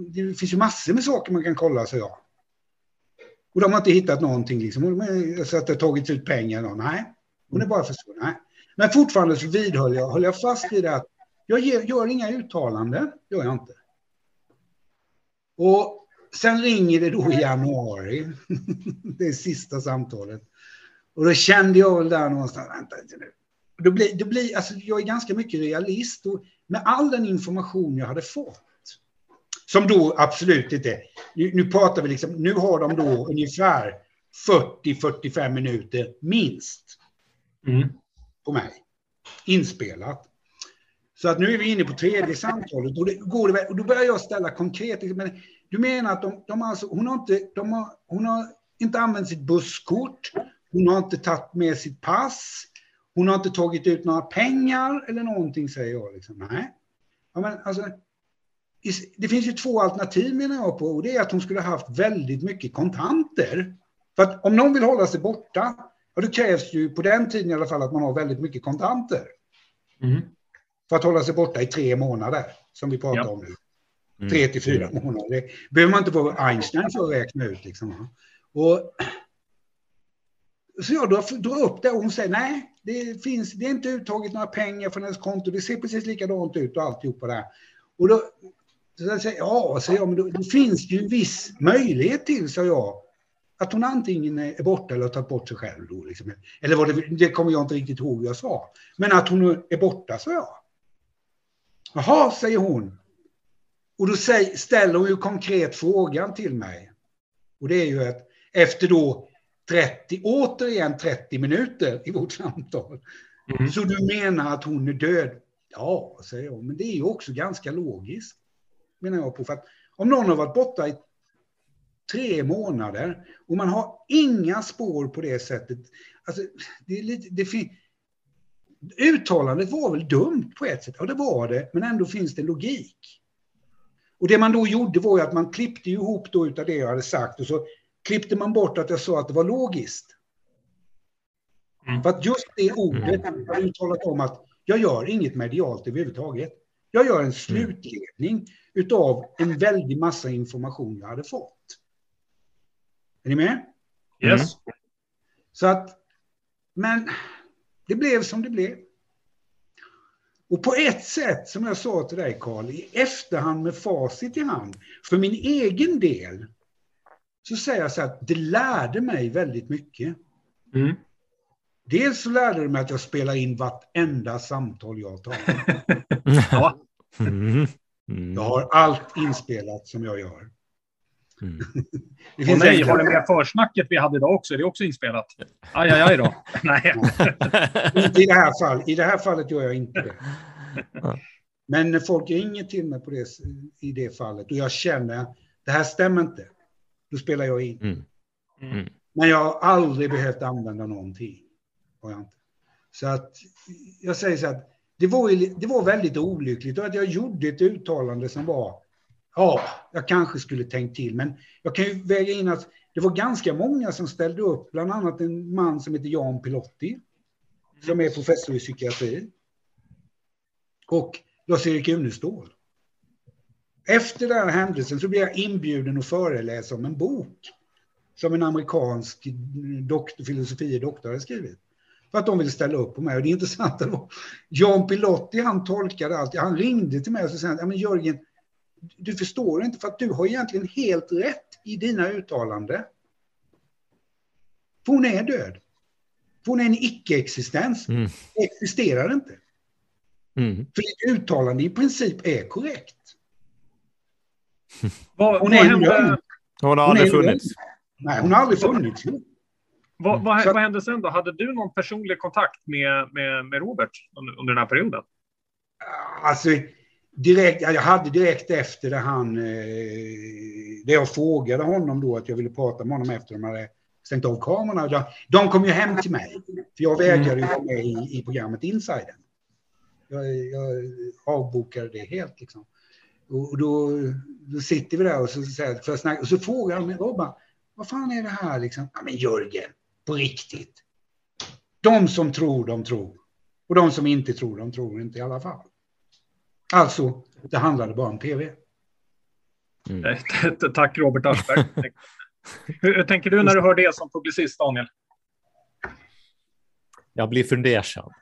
det finns ju massor med saker man kan kolla, sa jag. Och de har inte hittat någonting, liksom, så att det har tagits ut pengar. Då. Nej, hon är bara försvunnen. Men fortfarande så vidhåller jag, håller jag fast vid det att jag ger, gör inga uttalanden, gör jag inte. Och sen ringer det då i januari, det sista samtalet. Och då kände jag väl där någonstans, vänta lite nu. Då blir, det blir, alltså jag är ganska mycket realist och med all den information jag hade fått som då absolut inte... Nu, nu pratar vi liksom... Nu har de då ungefär 40-45 minuter minst. Mm. På mig. Inspelat. Så att nu är vi inne på tredje samtalet och, det går det, och då börjar jag ställa konkret. Liksom, men du menar att de, de alltså, hon, har inte, de har, hon har inte använt sitt busskort, hon har inte tagit med sitt pass, hon har inte tagit ut några pengar eller någonting, säger jag. Liksom. Nej. Ja, men alltså, det finns ju två alternativ menar jag på och det är att hon skulle haft väldigt mycket kontanter. För att om någon vill hålla sig borta, ja, då krävs ju på den tiden i alla fall att man har väldigt mycket kontanter. Mm. För att hålla sig borta i tre månader, som vi pratar ja. om nu. Mm. Tre till fyra månader. Det behöver man inte vara Einstein för att räkna ut. Liksom. Och, så jag drar, drar upp det och hon säger nej, det, finns, det är inte uttaget några pengar från hennes konto. Det ser precis likadant ut och alltihopa där. Och då, så jag säger, ja, så jag, men då, då finns det ju en viss möjlighet till, sa jag, att hon antingen är borta eller har tagit bort sig själv. Då, liksom. Eller vad det, det kommer jag inte riktigt ihåg vad jag sa. Men att hon är borta, sa jag. Jaha, säger hon. Och då säger, ställer hon ju konkret frågan till mig. Och det är ju att efter då 30, återigen 30 minuter i vårt samtal. Mm. Så du menar att hon är död? Ja, säger jag, men det är ju också ganska logiskt menar jag på. För att om någon har varit borta i tre månader och man har inga spår på det sättet. Alltså, det, är lite, det, uttalandet var väl dumt på ett sätt. Ja, det var det, men ändå finns det logik. Och det man då gjorde var ju att man klippte ihop då utav det jag hade sagt och så klippte man bort att jag sa att det var logiskt. Mm. För att just det ordet mm. har uttalat om att jag gör inget medialt överhuvudtaget. Jag gör en mm. slutledning utav en väldig massa information jag hade fått. Är ni med? Yes. Mm. Så att, men det blev som det blev. Och på ett sätt, som jag sa till dig Karl, i efterhand med facit i hand, för min egen del, så säger jag så att det lärde mig väldigt mycket. Mm. Dels så lärde det mig att jag spelar in vartenda samtal jag tar. ja. Mm. Mm. Jag har allt inspelat som jag gör. Mm. det finns nej, har det med försnacket vi hade idag också? Är det också inspelat? Aj, aj, aj då. nej. inte i det här fallet. I det här fallet gör jag inte det. Men folk ringer till mig på det, i det fallet och jag känner att det här stämmer inte. Då spelar jag in. Mm. Mm. Men jag har aldrig behövt använda någonting. Har jag inte. Så att jag säger så att det var, det var väldigt olyckligt och att jag gjorde ett uttalande som var ja, jag kanske skulle tänkt till, men jag kan ju väga in att det var ganska många som ställde upp, bland annat en man som heter Jan Pilotti, som är professor i psykiatri, och Lars-Erik Unestål. Efter den här händelsen så blev jag inbjuden att föreläsa om en bok som en amerikansk doktor, filosofie doktor hade skrivit. För att de ville ställa upp på mig. Och det intressanta var, Jan Pilotti, han tolkade allt. Han ringde till mig och sa, ja men Jörgen, du förstår inte för att du har egentligen helt rätt i dina uttalanden. För hon är död. För hon är en icke-existens. Mm. existerar inte. Mm. För ditt uttalande i princip är korrekt. Hon, är hände? hon har aldrig hon funnits. Nej, hon har aldrig funnits. Vad, vad, Så, vad, hände sen då? Hade du någon personlig kontakt med, med, med Robert under, under den här perioden? Alltså, direkt, jag hade direkt efter det han, eh, det jag frågade honom då att jag ville prata med honom efter de hade stängt av kamerorna. De kom ju hem till mig, för jag vägrade ju vara med i, i programmet Insider. Jag, jag avbokade det helt liksom. Och då, då sitter vi där och så, så, för snacka, och så frågar han mig, Robban, vad fan är det här liksom? Ja, men Jörgen, på riktigt. De som tror, de tror. Och de som inte tror, de tror inte i alla fall. Alltså, det handlade bara om tv. Mm. Tack Robert Aschberg. Hur tänker du när du hör det som publicist, Daniel? Jag blir fundersam.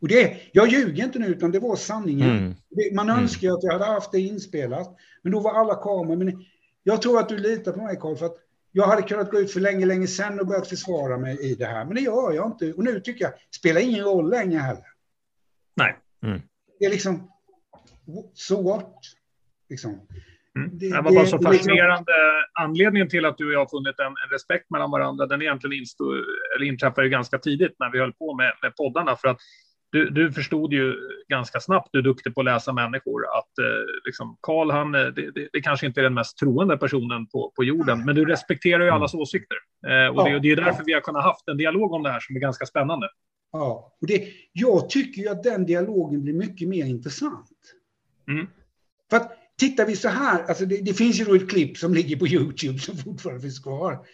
Och det, jag ljuger inte nu, utan det var sanningen. Mm. Man mm. önskar mm. att jag hade haft det inspelat, men då var alla kameror... Men jag tror att du litar på mig, Karl, för att jag hade kunnat gå ut för länge, länge sedan och börjat försvara mig i det här, men det gör jag inte. Och nu tycker jag, det spelar ingen roll längre heller. Nej. Mm. Det är liksom, so what? Liksom. Mm. Det, det, var bara så fascinerande. Anledningen till att du och jag har funnit en, en respekt mellan varandra, den egentligen instod, eller inträffade ju ganska tidigt när vi höll på med, med poddarna. För att du, du förstod ju ganska snabbt, du är duktig på att läsa människor, att eh, liksom, Karl, han, eh, det, det, det, kanske inte är den mest troende personen på, på jorden, men du respekterar ju allas åsikter. Eh, och det, det är därför vi har kunnat haft en dialog om det här som är ganska spännande. Ja, och det, jag tycker ju att den dialogen blir mycket mer intressant. Mm. För att tittar vi så här, alltså det, det, finns ju då ett klipp som ligger på YouTube som fortfarande finns kvar.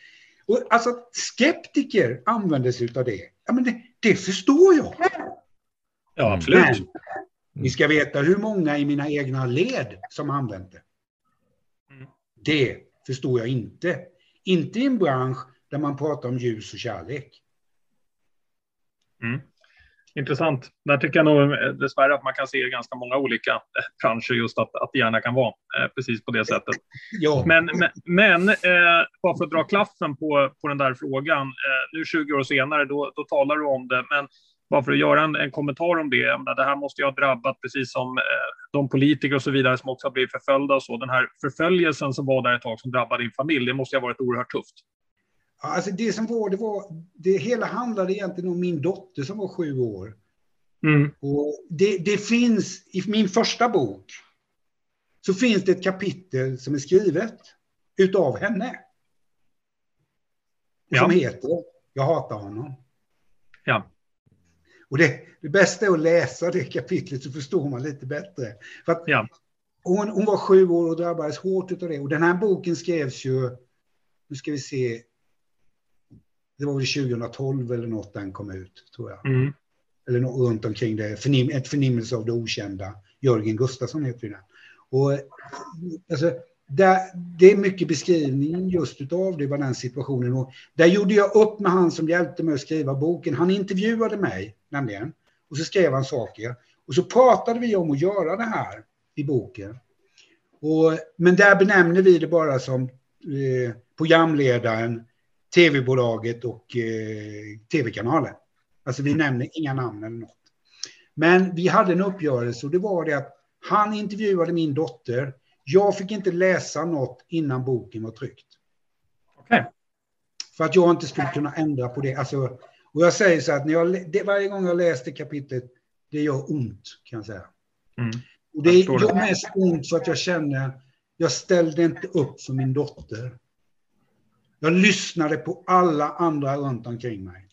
Och alltså skeptiker använder sig av det. Ja, men det, det förstår jag. Ja, absolut. Men ni ska veta hur många i mina egna led som använt det. Mm. Det förstår jag inte. Inte i en bransch där man pratar om ljus och kärlek. Mm. Intressant. Där tycker jag nog eh, dessvärre att man kan se ganska många olika eh, branscher just att, att det gärna kan vara eh, precis på det sättet. Ja. Men, men, men eh, bara för att dra klaffen på, på den där frågan, eh, nu 20 år senare, då, då talar du om det, men bara för att göra en, en kommentar om det, det här måste ju ha drabbat precis som eh, de politiker och så vidare som också har blivit förföljda och så. Den här förföljelsen som var där ett tag som drabbade din familj, det måste ha varit oerhört tufft. Alltså det som var, det var, det hela handlade egentligen om min dotter som var sju år. Mm. Och det, det finns, i min första bok, så finns det ett kapitel som är skrivet utav henne. Ja. Som heter Jag hatar honom. Ja. Och det, det bästa är att läsa det kapitlet så förstår man lite bättre. För att Ja. hon, hon var sju år och drabbades hårt av det. Och den här boken skrevs ju, nu ska vi se, det var väl 2012 eller något den kom ut, tror jag. Mm. Eller något runt omkring det, förnim, ett förnimmelse av det okända. Jörgen Gustafsson heter den. Och alltså, där, det är mycket beskrivning just utav det, var den situationen. Och där gjorde jag upp med han som hjälpte mig att skriva boken. Han intervjuade mig, nämligen. Och så skrev han saker. Och så pratade vi om att göra det här i boken. Och, men där benämner vi det bara som eh, programledaren, tv-bolaget och eh, tv-kanalen. Alltså vi nämner inga namn eller något. Men vi hade en uppgörelse och det var det att han intervjuade min dotter. Jag fick inte läsa något innan boken var tryckt. Okej. För att jag inte skulle kunna ändra på det. Alltså, och jag säger så att när jag, det, varje gång jag läste kapitlet, det gör ont kan jag säga. Mm. Och det gör mest ont för att jag känner, jag ställde inte upp för min dotter. Jag lyssnade på alla andra runt omkring mig.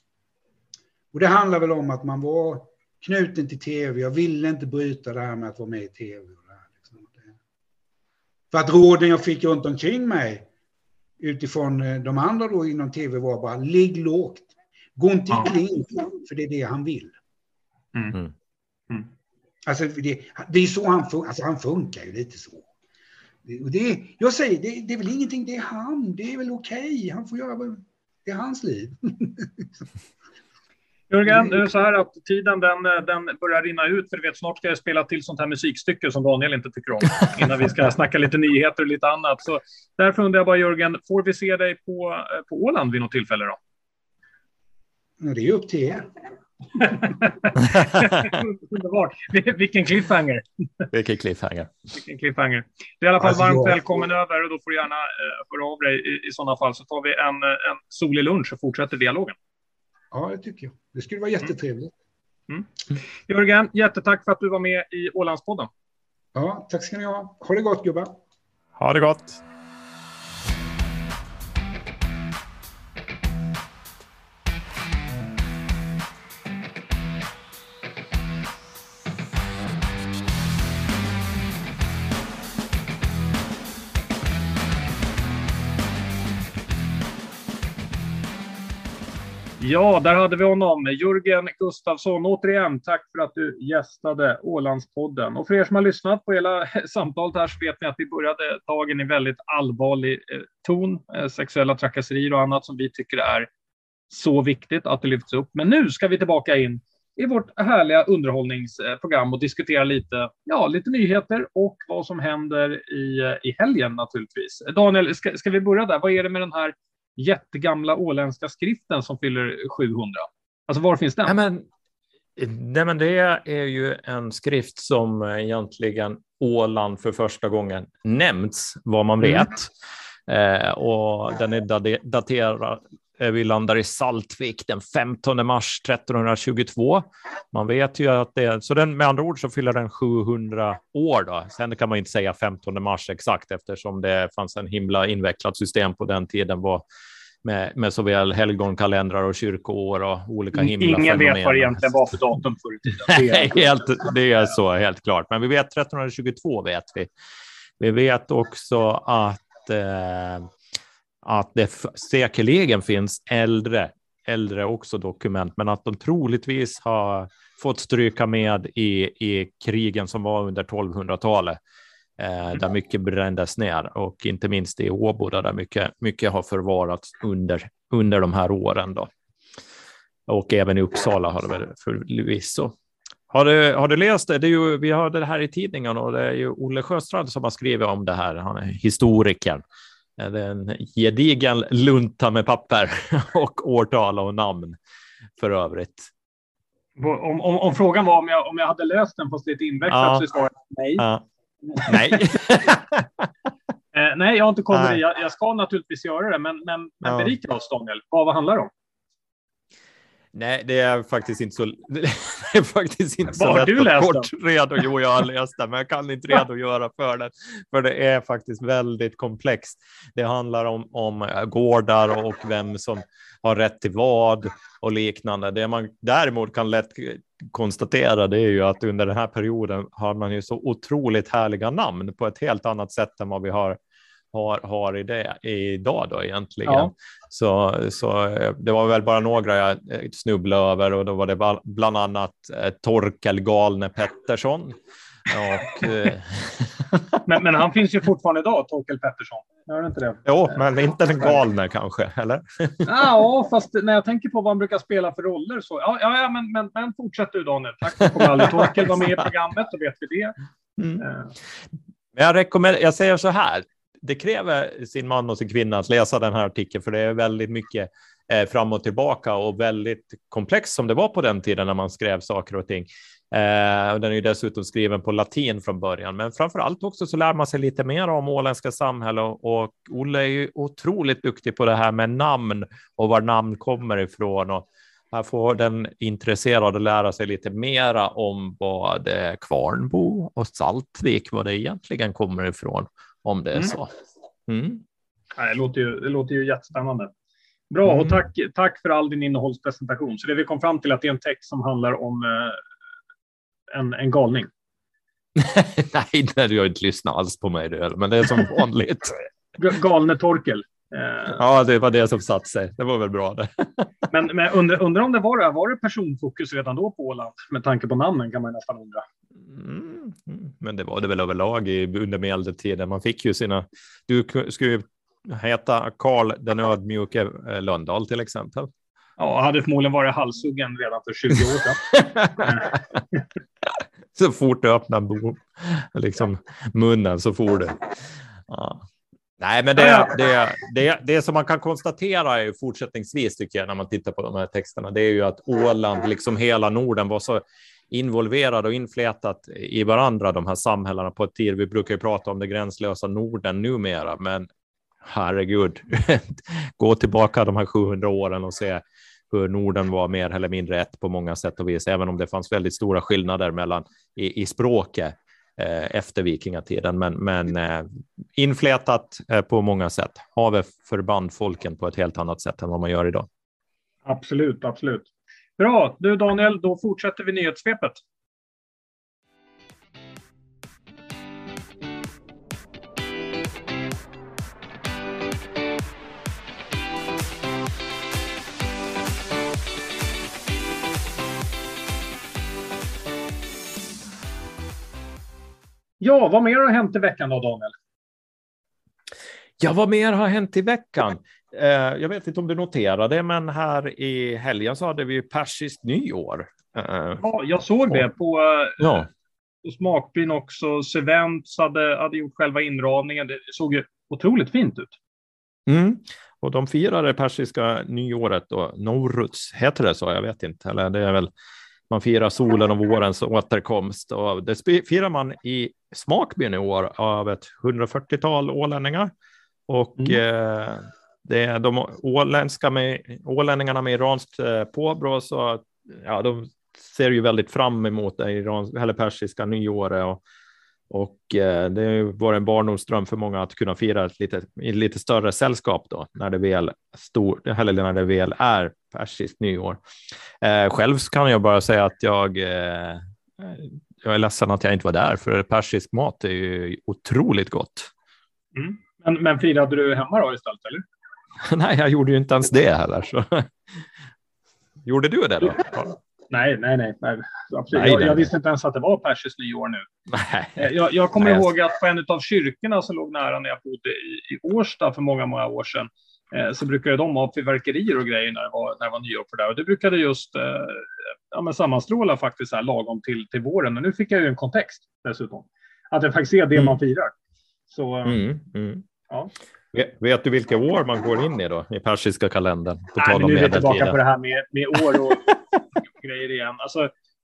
Och det handlar väl om att man var knuten till tv. Jag ville inte bryta det här med att vara med i tv. Och det här, liksom. För att råden jag fick runt omkring mig utifrån eh, de andra då inom tv var bara ligg lågt. Gå inte Ja. i klint, för det är det han vill. Mm. Mm. Mm. Alltså det, det är så han funkar, alltså han funkar ju lite så. Det, och det, jag säger, det, det är väl ingenting, det är han, det är väl okej, han får göra det är hans liv. Jörgen, det är så här att tiden den, den börjar rinna ut, för du vet snart ska jag spela till sånt här musikstycke som Daniel inte tycker om, innan vi ska snacka lite nyheter och lite annat. Så därför undrar jag bara Jörgen, får vi se dig på, eh, på Åland vid något tillfälle då? Ja, det är upp till er. Underbart. Vilken cliffhanger. Vilken cliffhanger. Vilken cliffhanger. Du är i alla fall Alltså, varmt jag- välkommen över och då får du gärna eh, höra av dig i, i sådana fall så tar vi en, eh, en solig lunch och fortsätter dialogen. Ja, det tycker jag. Det skulle vara jättetrevligt. Jörgen, jättetack för att du var med i Ålandspodden. Ja, tack ska ni ha. Ha det gott gubbar. Ha det gott. Ja, där hade vi honom. Jörgen Gustafsson, återigen, tack för att du gästade Ålandspodden. Och för er som har lyssnat på hela samtalet här så vet ni att vi började dagen i väldigt allvarlig eh, ton, eh, sexuella trakasserier och annat som vi tycker är så viktigt att det lyfts upp. Men nu ska vi tillbaka in i vårt härliga underhållningsprogram och diskutera lite, ja, lite nyheter och vad som händer i, eh, i helgen naturligtvis. Daniel, ska, ska vi börja där? Vad är det med den här jättegamla åländska skriften som fyller 700? Alltså var finns den? Nej, men, nej, men det är ju en skrift som egentligen Åland för första gången nämnts, vad man Mm. vet. Eh, och den är daterad, vi landar i Saltvik den 15 mars 1322. Man vet ju att det är, så den, med andra ord så fyller den 700 år då. Sen kan man inte säga 15 mars exakt eftersom det fanns en himla invecklat system på den tiden var med, med såväl helgonkalendrar och kyrkoår och olika himla Ingen vet vad det fenomen. egentligen var för datum förr i tiden. Det är- helt, det är så, helt klart. Men vi vet 1322 vet vi. Vi vet också att, eh, att det säkerligen finns äldre, äldre också dokument, men att de troligtvis har fått stryka med i, i krigen som var under 1200-talet. Eh, där mycket brändes ner och inte minst i Åbo där mycket, mycket har förvarats under, under de här åren. Då. Och även i Uppsala har det väl förvisso. Har du, har du läst det? det är ju, vi hörde det här i tidningen och det är ju Olle Sjöstrand som har skrivit om det här. Han är historikern. Det är en gedigen lunta med papper och årtal och namn för övrigt. Om, om, om frågan var om jag, om jag hade löst den fast lite invecklat Ja. så är svaret nej. Ja. Nej. Eh, nej, jag har inte kommit Nej. Jag, jag ska naturligtvis göra det, men, men, men Ja. berika oss Daniel. Vad, vad handlar det om? Nej, det är faktiskt inte så, det är faktiskt inte så Var lätt du läst kort redo. Jo, jag har läst den, men jag kan inte redogöra för den, för det är faktiskt väldigt komplext. Det handlar om, om eh, gårdar och vem som har rätt till vad och liknande. Det man däremot kan lätt konstatera det är ju att under den här perioden har man ju så otroligt härliga namn på ett helt annat sätt än vad vi har har, har i det idag då egentligen. Ja. Så, så eh, det var väl bara några jag eh, snubblade över och då var det bland annat eh, Torkel Galne Pettersson. Och, men, men, han finns ju fortfarande idag, Torkel Pettersson. Gör inte det? Jo, men inte den galne kanske, eller? ja, fast när jag tänker på vad han brukar spela för roller så. Ja, ja men, men, men fortsätt du Daniel. Tack för att Torkel var med i programmet, då vet vi det. Mm. Jag, rekommenderar, jag säger så här, det kräver sin man och sin kvinna att läsa den här artikeln, för det är väldigt mycket eh, fram och tillbaka och väldigt komplext som det var på den tiden när man skrev saker och ting. Eh, den är ju dessutom skriven på latin från början, men framför allt också så lär man sig lite mer om åländska samhälle och, och Olle är ju otroligt duktig på det här med namn och var namn kommer ifrån. Och här får den intresserade lära sig lite mera om vad eh, Kvarnbo och Saltvik, vad det egentligen kommer ifrån om det är mm. så. Mm. det, låter ju, det låter ju jättespännande. Bra, mm. och tack, tack för all din innehållspresentation. Så det vi kom fram till att det är en text som handlar om eh, en, en galning. Nej, nej, du har inte lyssnat alls på mig, du, men det är som vanligt. Galne Torkel. Eh. Ja, det var det som satt sig. Det var väl bra det. men men undrar undra om det var, var det personfokus redan då på Åland? Med tanke på namnen kan man nästan undra. Mm, mm, men det var det väl överlag i, under medeltiden. Man fick ju sina... Du skulle ju heta Karl den ödmjuke eh, Lundahl till exempel. Ja, hade förmodligen varit halshuggen redan för 20 år sedan. så fort du öppnar liksom munnen så får du. Ja. Nej, men det, det, det, det som man kan konstatera är fortsättningsvis tycker jag när man tittar på de här texterna, det är ju att Åland, liksom hela Norden, var så involverade och inflätat i varandra, de här samhällena på ett tid. Vi brukar ju prata om det gränslösa Norden numera, men herregud, gå tillbaka de här 700 åren och se hur Norden var mer eller mindre ett på många sätt och vis, även om det fanns väldigt stora skillnader mellan i, i språket eh, efter vikingatiden, men, men eh, inflätat eh, på många sätt. Havet förband folken på ett helt annat sätt än vad man gör idag. Absolut, absolut. Bra, du Daniel, då fortsätter vi nyhetssvepet. Ja, vad mer har hänt i veckan då, Daniel? Ja, vad mer har hänt i veckan? Eh, jag vet inte om du noterade, men här i helgen så hade vi persiskt nyår. Eh, ja, jag såg det på, ja. på Smakbyn också. Sevents hade, hade gjort själva inramningen. Det såg ju otroligt fint ut. Mm. Och de firade persiska nyåret då, Noruts, heter det så? Jag vet inte, eller det är väl man firar solen och vårens återkomst och det firar man i Smakbyn i år av ett 140-tal ålänningar och mm. eh, det är de åländska med, ålänningarna med iranskt eh, påbrå, så ja, de ser ju väldigt fram emot det irans, eller persiska nyåret och, och har det varit en barndomsdröm för många att kunna fira ett lite, i lite större sällskap då, när det väl, stor, eller när det väl är persiskt nyår. Eh, själv kan jag bara säga att jag jag är ledsen att jag inte var där, för persisk mat är ju otroligt gott. Mm. Men, men firade du hemma då istället, eller? nej, jag gjorde ju inte ens det heller. Så. gjorde du det då? Nej, nej, nej. nej. Absolut. Nej, jag, jag, visste inte ens att det var persiskt nyår nu. Nej. Eh, jag, jag kommer ihåg att på en av kyrkorna som låg nära när jag bodde i, i Årsta för många, många år sedan, eh, så brukade de ha fyrverkerier och grejer när det var, när det var nyår på det. Och det brukade just eh, ja, men sammanstråla faktiskt här lagom till, till våren. Och nu fick jag ju en kontext dessutom. Att det faktiskt är det mm. man firar. Så, mm, mm. Ja. Vet du vilka år man går in i då, i persiska kalendern? På Nej, nu är vi tillbaka på det här med, med år och grejer igen. Alltså,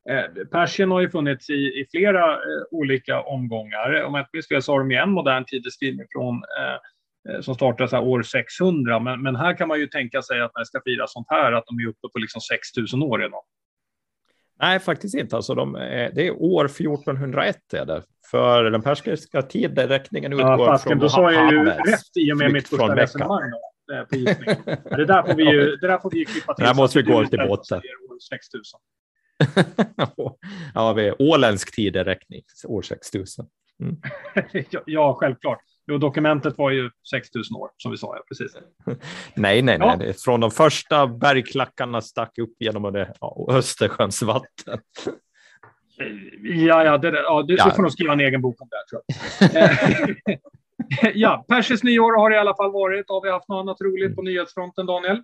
eh, Persien har ju funnits i, i flera eh, olika omgångar. Om jag inte minns fel så har de ju en modern tideskrivning från eh, som startar så år 600. Men, men här kan man ju tänka sig att när det ska fira sånt här, att de är uppe på liksom 6000 år redan. Nej, faktiskt inte. Alltså de, det är år 1401 är det. För den persiska tideräkningen utgår ja, fasken, från Då sa jag ju rätt i och med mitt första resonemang. Eh, på det där får vi ju det där får vi klippa till. Det här måste vi gå till botten. ja, vi är åländsk tideräkning, år 6000. Mm. ja, självklart. Jo, dokumentet var ju 6000 år som vi sa, ja, precis. nej, nej, ja. nej, från de första bergklackarna stack upp genom det, ja, Östersjöns vatten. Ja, ja, det, ja, du, ja. får nog skriva en egen bok om det, tror jag. ja, Persis nyår har det i alla fall varit. Har vi haft något annat roligt på nyhetsfronten, Daniel?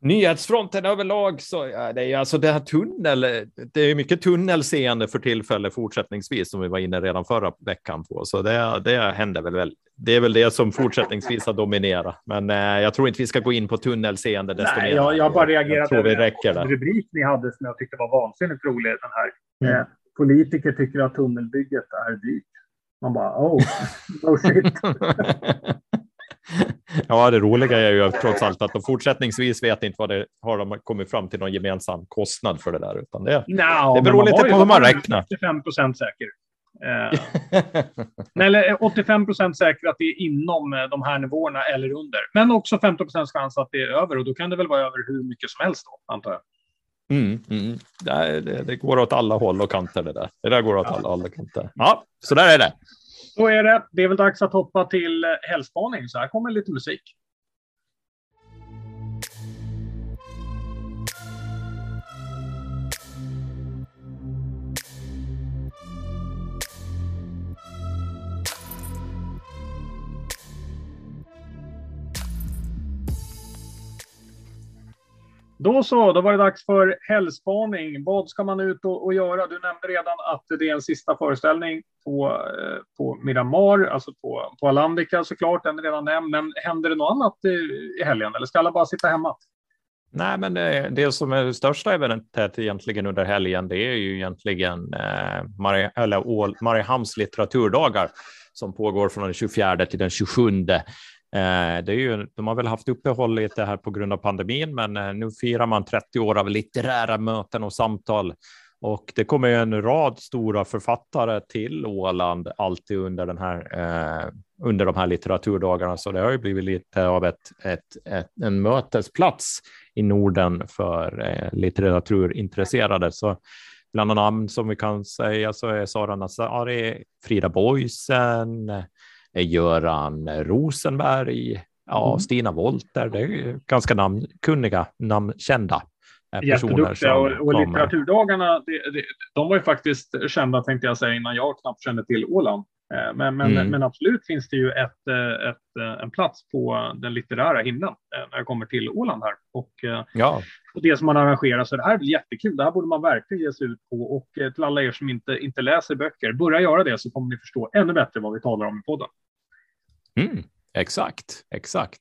Nyhetsfronten överlag så ja, det är alltså det här tunnel. Det är mycket tunnelseende för tillfället fortsättningsvis som vi var inne redan förra veckan på, så det, det händer väl. väl. Det är väl det som fortsättningsvis har dominerat, men eh, jag tror inte vi ska gå in på tunnelseende. Desto Nej, mer. Jag, jag bara reagerade. Jag vi räcker där. rubrik ni hade som jag tyckte var vansinnigt rolig. Den här. Mm. Eh, politiker tycker att tunnelbygget är dyrt. Man bara, oh, oh shit. ja, det roliga är ju trots allt att de fortsättningsvis vet inte vad det har de kommit fram till någon gemensam kostnad för det där, utan det, no, det beror lite på hur man räknar. 85 procent säker. Eh, eller 85 procent säker att det är inom eh, de här nivåerna eller under. Men också 15 procents chans att det är över och då kan det väl vara över hur mycket som helst då, antar jag. Mm, mm. Det, det, det, går åt alla håll och kanter det där. Det där går åt ja. alla håll och kanter. Ja, så där är det. Så är det. Det är väl dags att hoppa till eh, helgspaning. Så här kommer lite musik. Då så, då var det dags för helgspaning. Vad ska man ut och, och, göra? Du nämnde redan att det är en sista föreställning på, eh, på Miramar, alltså på, på Alandica såklart, den är redan nämnd. Men händer det något annat i, i helgen eller ska alla bara sitta hemma? Nej, men det, det som är det största eventet egentligen under helgen, det är ju egentligen eh, Marie, eller Mariehamns litteraturdagar som pågår från den 24 till den 27 Eh, det är ju, de har väl haft uppehåll lite här på grund av pandemin, men eh, nu firar man 30 år av litterära möten och samtal. Och det kommer ju en rad stora författare till Åland alltid under den här eh, under de här litteraturdagarna, så det har ju blivit lite av ett, ett, ett en mötesplats i Norden för eh, litteraturintresserade. Så bland namn som vi kan säga så är Sara Nazari, Frida Boisen, Göran Rosenberg, ja, mm. Stina Wolter. Det är ganska namnkunniga, namnkända personer. Som och, och litteraturdagarna, det, det, de var ju faktiskt kända tänkte jag säga innan jag knappt kände till Åland. Eh, men, men, mm. men absolut finns det ju ett, eh, ett, eh, en plats på den litterära himlen när det kommer till Åland här. Och, ja. och det som man arrangerar, så det här blir jättekul. Det här borde man verkligen ge sig ut på. Och till alla er som inte, inte läser böcker, börja göra det så kommer ni förstå ännu bättre vad vi talar om i podden. Mm. Exakt, exakt.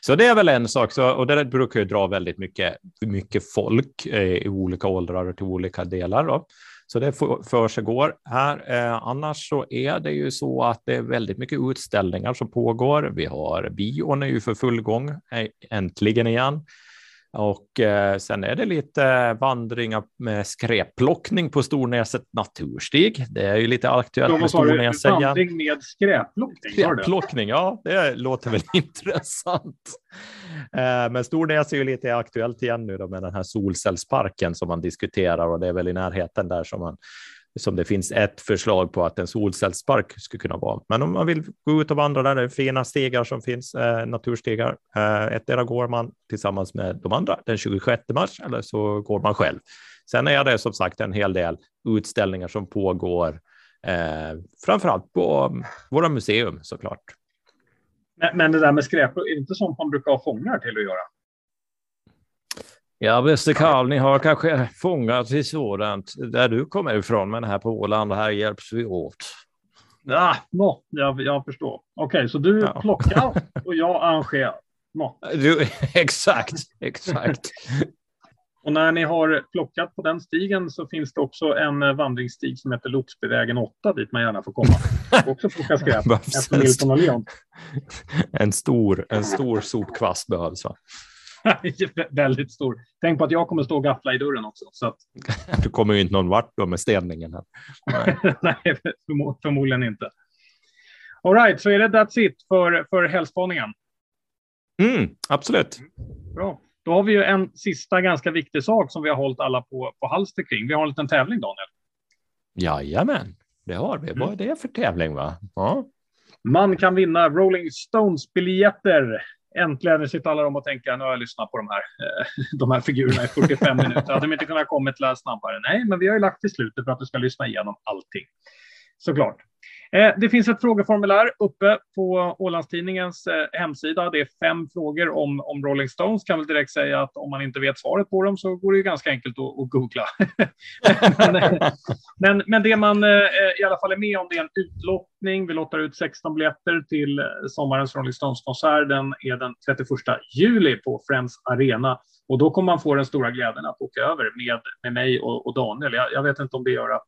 Så det är väl en sak, så, och det brukar ju dra väldigt mycket, mycket folk eh, i olika åldrar och till olika delar. Då. Så det för sig går här. Eh, annars så är det ju så att det är väldigt mycket utställningar som pågår. Vi har bion är ju för full gång, eh, äntligen igen. Och eh, sen är det lite vandringar med skräpplockning på Stornäset naturstig. Det är ju lite aktuellt med Stornäset. Vandring med skräpplockning? Skräpplockning, ja, det låter väl intressant. Eh, men Stornäs är ju lite aktuellt igen nu då med den här solcellsparken som man diskuterar och det är väl i närheten där som man som det finns ett förslag på att en solcellspark skulle kunna vara. Men om man vill gå ut och vandra där, det är fina stigar som finns, eh, naturstigar. Eh, Ettdera går man tillsammans med de andra den 26 mars eller så går man själv. Sen är det som sagt en hel del utställningar som pågår, eh, framför allt på mm, våra museum såklart. Men, men det där med skräp, är det inte sånt man brukar ha fångar till att göra? Ja, bäste Karl, ni har kanske fångat i sådant där du kommer ifrån, men här på Åland, här hjälps vi åt. Ja, no, jag, jag förstår. Okej, okay, så du ja. plockar och jag arrangerar. No. Du, exakt, exakt. och när ni har plockat på den stigen så finns det också en vandringsstig som heter Lotsbyvägen 8 dit man gärna får komma. också plocka skräp efter Milton och Leon. en, stor, en stor sopkvast behövs. Va? Väldigt stor. Tänk på att jag kommer stå och gaffla i dörren också. Så att... du kommer ju inte någon vart då med städningen. Här. Nej, förmo förmodligen inte. All right, så är det that's it för, för helgspaningen? Mm, absolut. Bra. Då har vi ju en sista ganska viktig sak som vi har hållit alla på, på halster kring. Vi har en liten tävling, Daniel. Jajamän, det har vi. Mm. Vad är det för tävling? va? Ja. Man kan vinna Rolling Stones-biljetter. Äntligen sitter alla de och tänker, nu har jag lyssnat på de här, eh, de här figurerna i 45 minuter. Hade de inte kunnat komma lite snabbare? Nej, men vi har ju lagt till slutet för att du ska lyssna igenom allting. Såklart. Eh, det finns ett frågeformulär uppe på Ålandstidningens eh, hemsida. Det är fem frågor om, om Rolling Stones. Kan väl direkt säga att om man inte vet svaret på dem så går det ju ganska enkelt att, att googla. men, eh, men, men, det man i alla fall är med om det är en utlottning. Vi lottar ut 16 biljetter till sommarens Rolling Stones-konsert. Den är den 31 juli på Friends Arena. Och då kommer man få den stora glädjen att åka över med, med mig och, och Daniel. Jag, jag vet inte om det gör att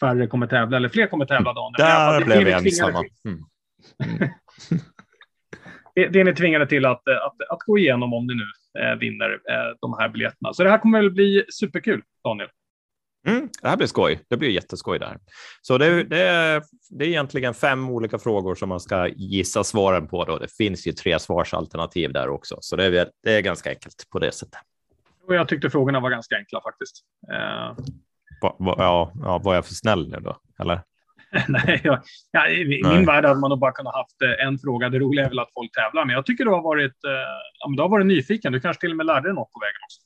färre kommer tävla, eller fler kommer tävla. Dagen. Där blev vi ensamma. Mm. Mm. det, det är ni tvingade till att, att, att gå igenom om ni nu eh, vinner eh, de här biljetterna. Så det här kommer väl bli superkul, Daniel. Mm, det här blir skoj. Det blir jätteskoj där. Så det, det, är, det är egentligen fem olika frågor som man ska gissa svaren på. Då. Det finns ju tre svarsalternativ där också, så det är, det är ganska enkelt på det sättet. Och jag tyckte frågorna var ganska enkla faktiskt. Eh, Va, va, ja, ja, var jag för snäll nu då? Eller? Nej, ja, ja, i min Nej. värld hade man nog bara kunnat haft eh, en fråga. Det roliga är väl att folk tävlar, men jag tycker du har varit, eh, du har varit nyfiken. Du kanske till och med lärde dig något på vägen också.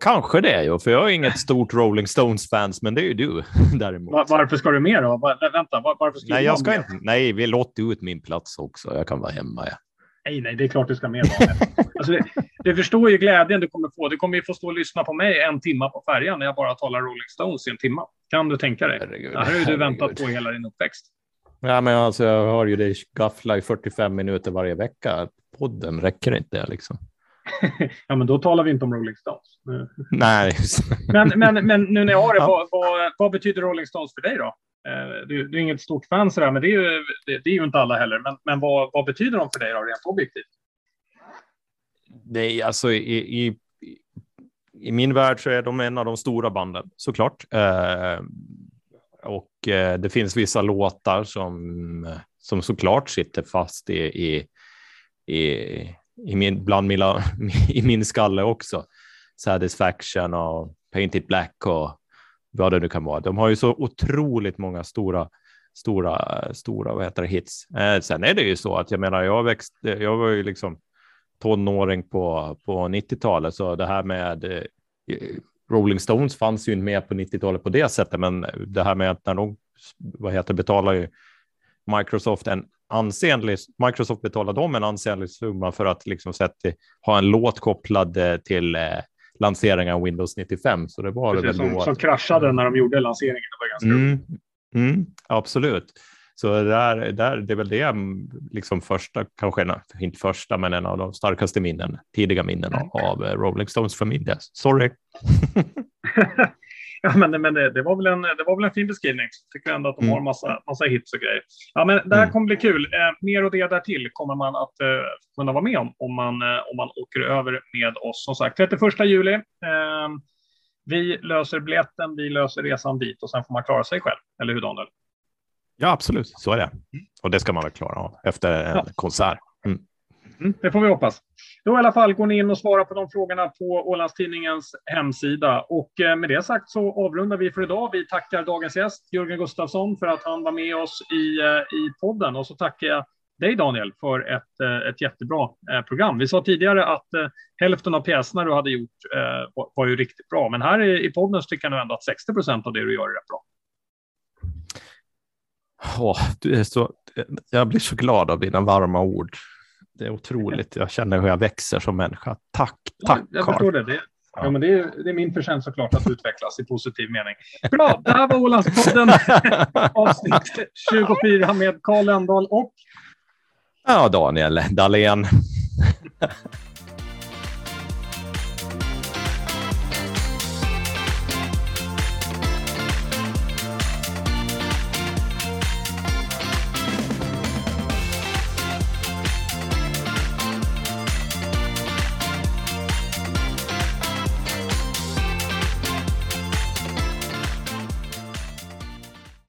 Kanske det, jo, för jag är inget stort Rolling Stones-fans, men det är ju du däremot. Var, varför ska du med då? Var, vänta, var, varför ska nej, jag ska inte, nej, vi låter ut min plats också. Jag kan vara hemma. Ja. Nej, nej, det är klart du ska med. alltså, det, du förstår ju glädjen du kommer få. Du kommer ju få stå och lyssna på mig en timme på färjan när jag bara talar Rolling Stones i en timme. Kan du tänka dig? Herregud, det här har ju du väntat på hela din uppväxt. Ja, men alltså, jag hör ju dig gaffla i 45 minuter varje vecka. Podden räcker inte liksom. ja, men då talar vi inte om Rolling Stones. Nej. men, men, men nu när jag har det, vad, vad, vad betyder Rolling Stones för dig då? Eh, du, du, är inget stort fan sådär, men det är ju, det, det är ju inte alla heller. Men, men vad, vad betyder de för dig då, rent objektivt? Nej, alltså i, i, i min värld så är de en av de stora banden såklart. Eh, och eh, det finns vissa låtar som, som såklart sitter fast i, i, i, i min, bland mina, i min skalle också. Satisfaction och Paint It Black och vad det nu kan vara. De har ju så otroligt många stora, stora, stora vad heter det, hits. Eh, sen är det ju så att jag menar, jag växte, eh, jag var ju liksom tonåring på, på 90-talet, så det här med eh, Rolling Stones fanns ju inte med på 90-talet på det sättet, men det här med att när de vad heter betalar ju Microsoft en ansenlig, Microsoft betalar dem en ansenlig summa för att liksom sätta, ha en låt kopplad eh, till eh, lanseringen av Windows 95. Så det var Precis, det som, som kraschade när de gjorde lanseringen. Det var ganska mm, mm, absolut. Så där, där, det är väl det liksom första, kanske inte första, men en av de starkaste minnen, tidiga minnen av, av eh, Rolling Stones för min del. Sorry. Ja, men, men det, det, var väl en, det var väl en fin beskrivning. Jag tycker ändå att de mm. har massa, massa hits och grejer. Ja, men det här mm. kommer bli kul. Eh, mer och det där till kommer man att eh, kunna vara med om om man, eh, om man åker över med oss. Som sagt, 31 juli. Eh, vi löser biljetten, vi löser resan dit och sen får man klara sig själv. Eller hur Daniel? Ja, absolut. Så är det. Och det ska man väl klara av efter en ja. konsert. Mm. Det får vi hoppas. Då i alla fall går ni in och svarar på de frågorna på Ålandstidningens hemsida. Och eh, med det sagt så avrundar vi för idag. Vi tackar dagens gäst Jörgen Gustafsson för att han var med oss i, eh, i podden. Och så tackar jag dig Daniel för ett, eh, ett jättebra program. Vi sa tidigare att hälften av pjäserna du hade gjort var, ju riktigt bra. Men här i, podden så tycker jag ändå att 60 procent av det du gör är rätt bra. Oh, du är så, jag blir så glad av dina varma ord. Det är otroligt. Jag känner hur jag växer som människa. Tack, tack Jag förstår det. det. Ja. men det, är, det är min förtjänst såklart att utvecklas i positiv mening. Bra, det här var Ålandspodden avsnitt 24 med Karl Lönndahl och Ja, Daniel Dahlén.